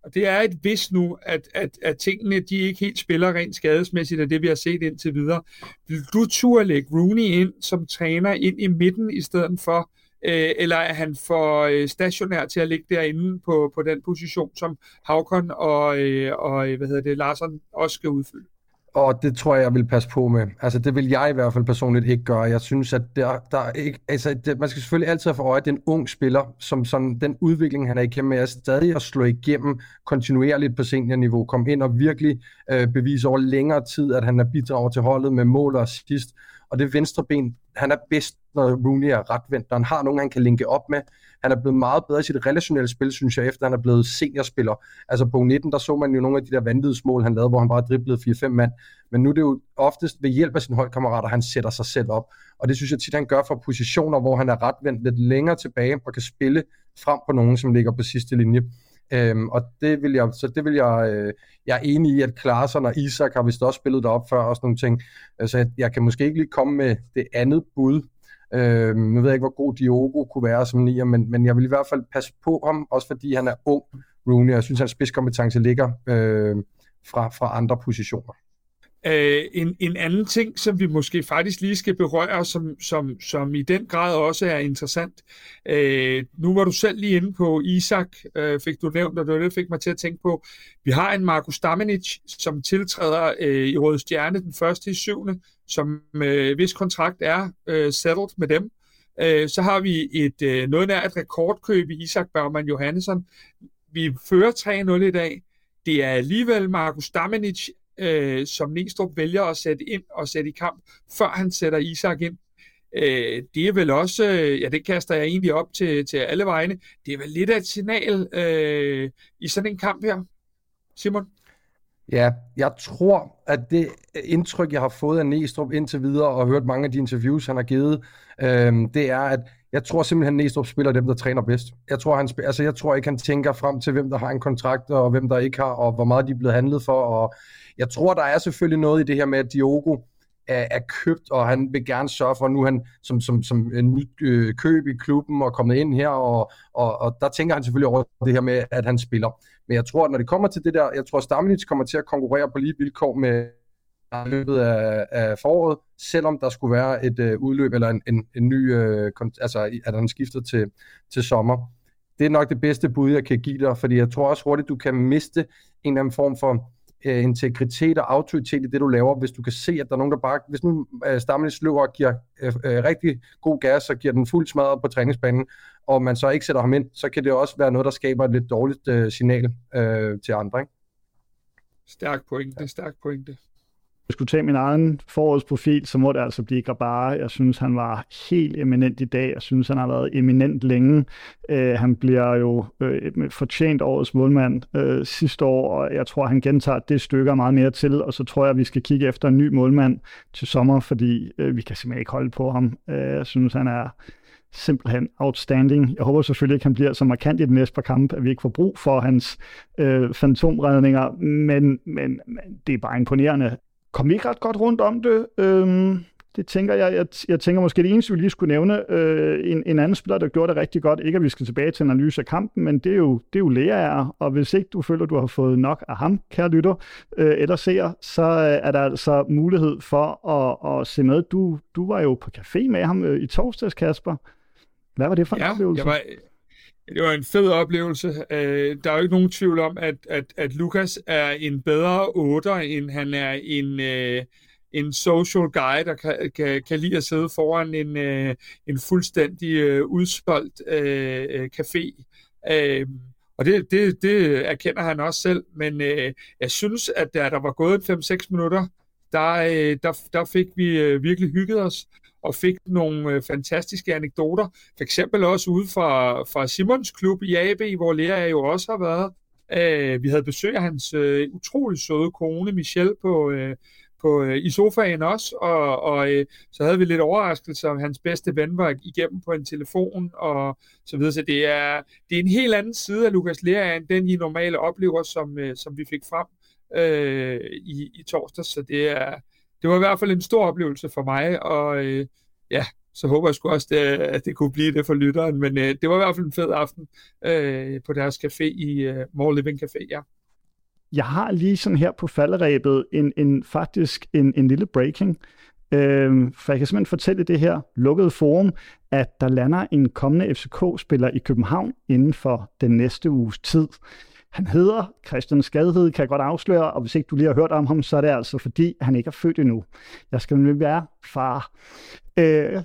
og det er et hvis nu, at, at, at tingene de ikke helt spiller rent skadesmæssigt af det, vi har set indtil videre. Vil du turde lægge Rooney ind som træner ind i midten i stedet for, øh, eller er han for øh, stationær til at ligge derinde på, på den position, som Havkon og, øh, og øh, hvad hedder det, Larsen også skal udfylde? Og det tror jeg, jeg vil passe på med. Altså, det vil jeg i hvert fald personligt ikke gøre. Jeg synes, at der, der er ikke... Altså, det, man skal selvfølgelig altid have for øje, at det er en ung spiller, som sådan, den udvikling, han er igennem, er stadig at slå igennem kontinuerligt på seniorniveau. Kom ind og virkelig øh, bevise over længere tid, at han er bidraget til holdet med mål og assist. Og det venstre ben, han er bedst, når Rooney er retvendt, når han har nogen, han kan linke op med. Han er blevet meget bedre i sit relationelle spil, synes jeg, efter han er blevet seniorspiller. Altså på 19, der så man jo nogle af de der vanvidsmål, han lavede, hvor han bare driblede 4-5 mand. Men nu er det jo oftest ved hjælp af sine holdkammerater, han sætter sig selv op. Og det synes jeg tit, han gør fra positioner, hvor han er retvendt lidt længere tilbage og kan spille frem på nogen, som ligger på sidste linje. Øhm, og det vil jeg, så det vil jeg, øh, jeg er enig i, at Klaarsson og Isak har vist også spillet derop før og sådan nogle ting. Øh, så jeg, jeg kan måske ikke lige komme med det andet bud, Øh, nu ved jeg ikke, hvor god Diogo kunne være som nier, men, men jeg vil i hvert fald passe på ham, også fordi han er ung, Rooney. Jeg synes, at hans spidskompetence ligger øh, fra, fra andre positioner. Uh, en, en anden ting, som vi måske faktisk lige skal berøre, som, som, som i den grad også er interessant. Uh, nu var du selv lige inde på Isak, øh, fik du nævnt, og det fik mig til at tænke på. Vi har en Markus Stamenic, som tiltræder øh, i Røde Stjerne den første i syvende, som øh, hvis kontrakt er øh, settled med dem. Øh, så har vi et øh, noget nær et rekordkøb i Isak Bergman Johansson. Vi fører 3-0 i dag. Det er alligevel Markus Damenic, øh, som Næstrup vælger at sætte ind og sætte i kamp, før han sætter Isak ind. Øh, det er vel også, øh, ja det kaster jeg egentlig op til, til alle vegne, det er vel lidt af et signal øh, i sådan en kamp her, Simon? Ja, jeg tror, at det indtryk, jeg har fået af Næstrup indtil videre, og hørt mange af de interviews, han har givet, øhm, det er, at jeg tror simpelthen, at Næstrup spiller dem, der træner bedst. Jeg tror, han, altså, jeg tror ikke, han tænker frem til, hvem der har en kontrakt, og hvem der ikke har, og hvor meget de er blevet handlet for, og jeg tror, der er selvfølgelig noget i det her med, at Diogo er, er købt, og han vil gerne sørge for, at nu han som, som, som en ny øh, køb i klubben og kommet ind her, og, og, og der tænker han selvfølgelig over det her med, at han spiller. Men jeg tror, at når det kommer til det der, jeg tror, at Stamnitz kommer til at konkurrere på lige vilkår med løbet af, af foråret, selvom der skulle være et øh, udløb eller en, en, en ny, øh, altså at han skifter til, til sommer. Det er nok det bedste bud, jeg kan give dig, fordi jeg tror også hurtigt, du kan miste en eller anden form for øh, integritet og autoritet i det, du laver, hvis du kan se, at der er nogen, der bare, hvis nu øh, Stamlis løber og giver øh, øh, rigtig god gas og giver den fuld smadret på træningsbanen, og man så ikke sætter ham ind, så kan det også være noget, der skaber et lidt dårligt øh, signal øh, til andre. Ikke? Stærk pointe, stærk pointe jeg skulle tage min egen forårsprofil, så må det altså blive Grabare. Jeg synes, han var helt eminent i dag. Jeg synes, han har været eminent længe. Øh, han bliver jo øh, fortjent årets målmand øh, sidste år, og jeg tror, han gentager det stykke meget mere til, og så tror jeg, vi skal kigge efter en ny målmand til sommer, fordi øh, vi kan simpelthen ikke holde på ham. Øh, jeg synes, han er simpelthen outstanding. Jeg håber selvfølgelig ikke, han bliver så markant i den næste par kampe, at vi ikke får brug for hans øh, fantomredninger, men, men, men det er bare imponerende, kom ikke ret godt rundt om det. Øhm, det tænker jeg, jeg, jeg tænker måske det eneste, vi lige skulle nævne, øh, en, en anden spiller, der gjorde det rigtig godt, ikke at vi skal tilbage til analyse af kampen, men det er jo, det er jo Lea, og hvis ikke du føler, du har fået nok af ham, kære lytter, øh, eller ser, så er der altså mulighed for at, at se med. Du, du var jo på café med ham øh, i torsdags, Kasper. Hvad var det for en ja, oplevelse? Jeg var, det var en fed oplevelse. Øh, der er jo ikke nogen tvivl om, at, at, at Lukas er en bedre otter, end han er en, øh, en social guy, der kan, kan, kan lide at sidde foran en, øh, en fuldstændig øh, udspoldt øh, øh, café. Øh, og det, det, det erkender han også selv, men øh, jeg synes, at da der var gået 5-6 minutter, der, øh, der, der fik vi øh, virkelig hygget os og fik nogle øh, fantastiske anekdoter. For eksempel også ude fra, fra Simons klub i AB, hvor Lea jo også har været. Øh, vi havde besøg af hans øh, utrolig søde kone, Michelle, på, øh, på, øh, i sofaen også, og, og øh, så havde vi lidt overraskelse, om hans bedste ven var igennem på en telefon, og så videre. Så det er, det er en helt anden side af Lukas Lea, end den I normale oplever, som, øh, som vi fik frem øh, i, i torsdag. Så det, er, det var i hvert fald en stor oplevelse for mig, og øh, ja, så håber jeg sgu også, det, at det kunne blive det for lytteren. Men øh, det var i hvert fald en fed aften øh, på deres café i øh, More Living Café, ja. Jeg har lige sådan her på falderæbet en, en faktisk en, en lille breaking. Øh, for jeg kan simpelthen fortælle det her lukkede forum, at der lander en kommende FCK-spiller i København inden for den næste uges tid. Han hedder Christian Skadhed, kan jeg godt afsløre, og hvis ikke du lige har hørt om ham, så er det altså fordi, han ikke er født endnu. Jeg skal nemlig være far. Øh,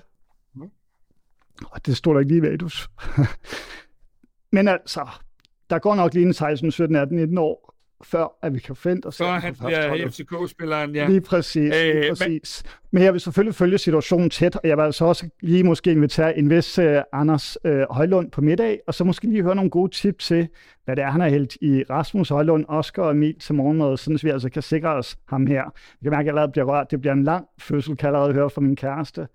og det står der ikke lige i Vadus. Men altså, der går nok lige en 16, 17, 18, 19 år, før at vi kan forvente os. Før han bliver FCK-spilleren, ja. Lige præcis. Øh, lige præcis. Men... men jeg vil selvfølgelig følge situationen tæt, og jeg vil altså også lige måske invitere en vis uh, Anders uh, Højlund på middag, og så måske lige høre nogle gode tips til, hvad det er, han har hældt i Rasmus Højlund, Oscar og Emil til morgenmad, sådan så vi altså kan sikre os ham her. Jeg kan mærke, at jeg allerede bliver rørt. Det bliver en lang fødsel, kan jeg allerede høre fra min kæreste,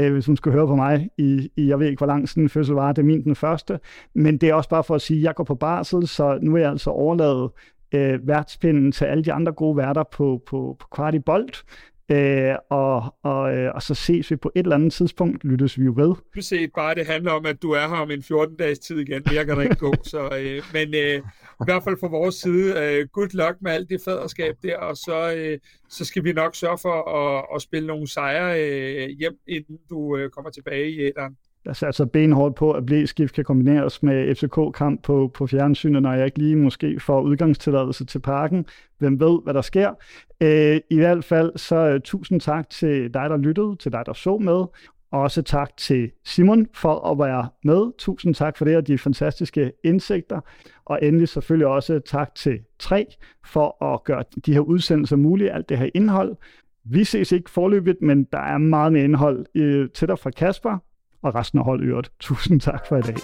uh, hvis hun skulle høre på mig i, i, jeg ved ikke, hvor lang sådan en fødsel var. Det er min den første. Men det er også bare for at sige, at jeg går på barsel, så nu er jeg altså overladet øh, værtspinden til alle de andre gode værter på, på, på kvart i bold. Øh, og, og, øh, og så ses vi på et eller andet tidspunkt, lyttes vi jo ved. Du set bare, det handler om, at du er her om en 14-dages tid igen, mere kan der ikke gå. Så, øh, men øh, i hvert fald fra vores side, øh, good luck med alt det faderskab der, og så, øh, så skal vi nok sørge for at, at spille nogle sejre øh, hjem, inden du øh, kommer tilbage i æderen der satser benhårdt på, at blæskift kan kombineres med FCK-kamp på, på fjernsynet, når jeg ikke lige måske får udgangstilladelse til parken. Hvem ved, hvad der sker? Øh, I hvert fald så uh, tusind tak til dig, der lyttede, til dig, der så med. Også tak til Simon for at være med. Tusind tak for det og de fantastiske indsigter. Og endelig selvfølgelig også tak til 3 for at gøre de her udsendelser mulige, alt det her indhold. Vi ses ikke forløbigt, men der er meget mere indhold øh, til dig fra Kasper og resten af holdet øvrigt. Tusind tak for i dag.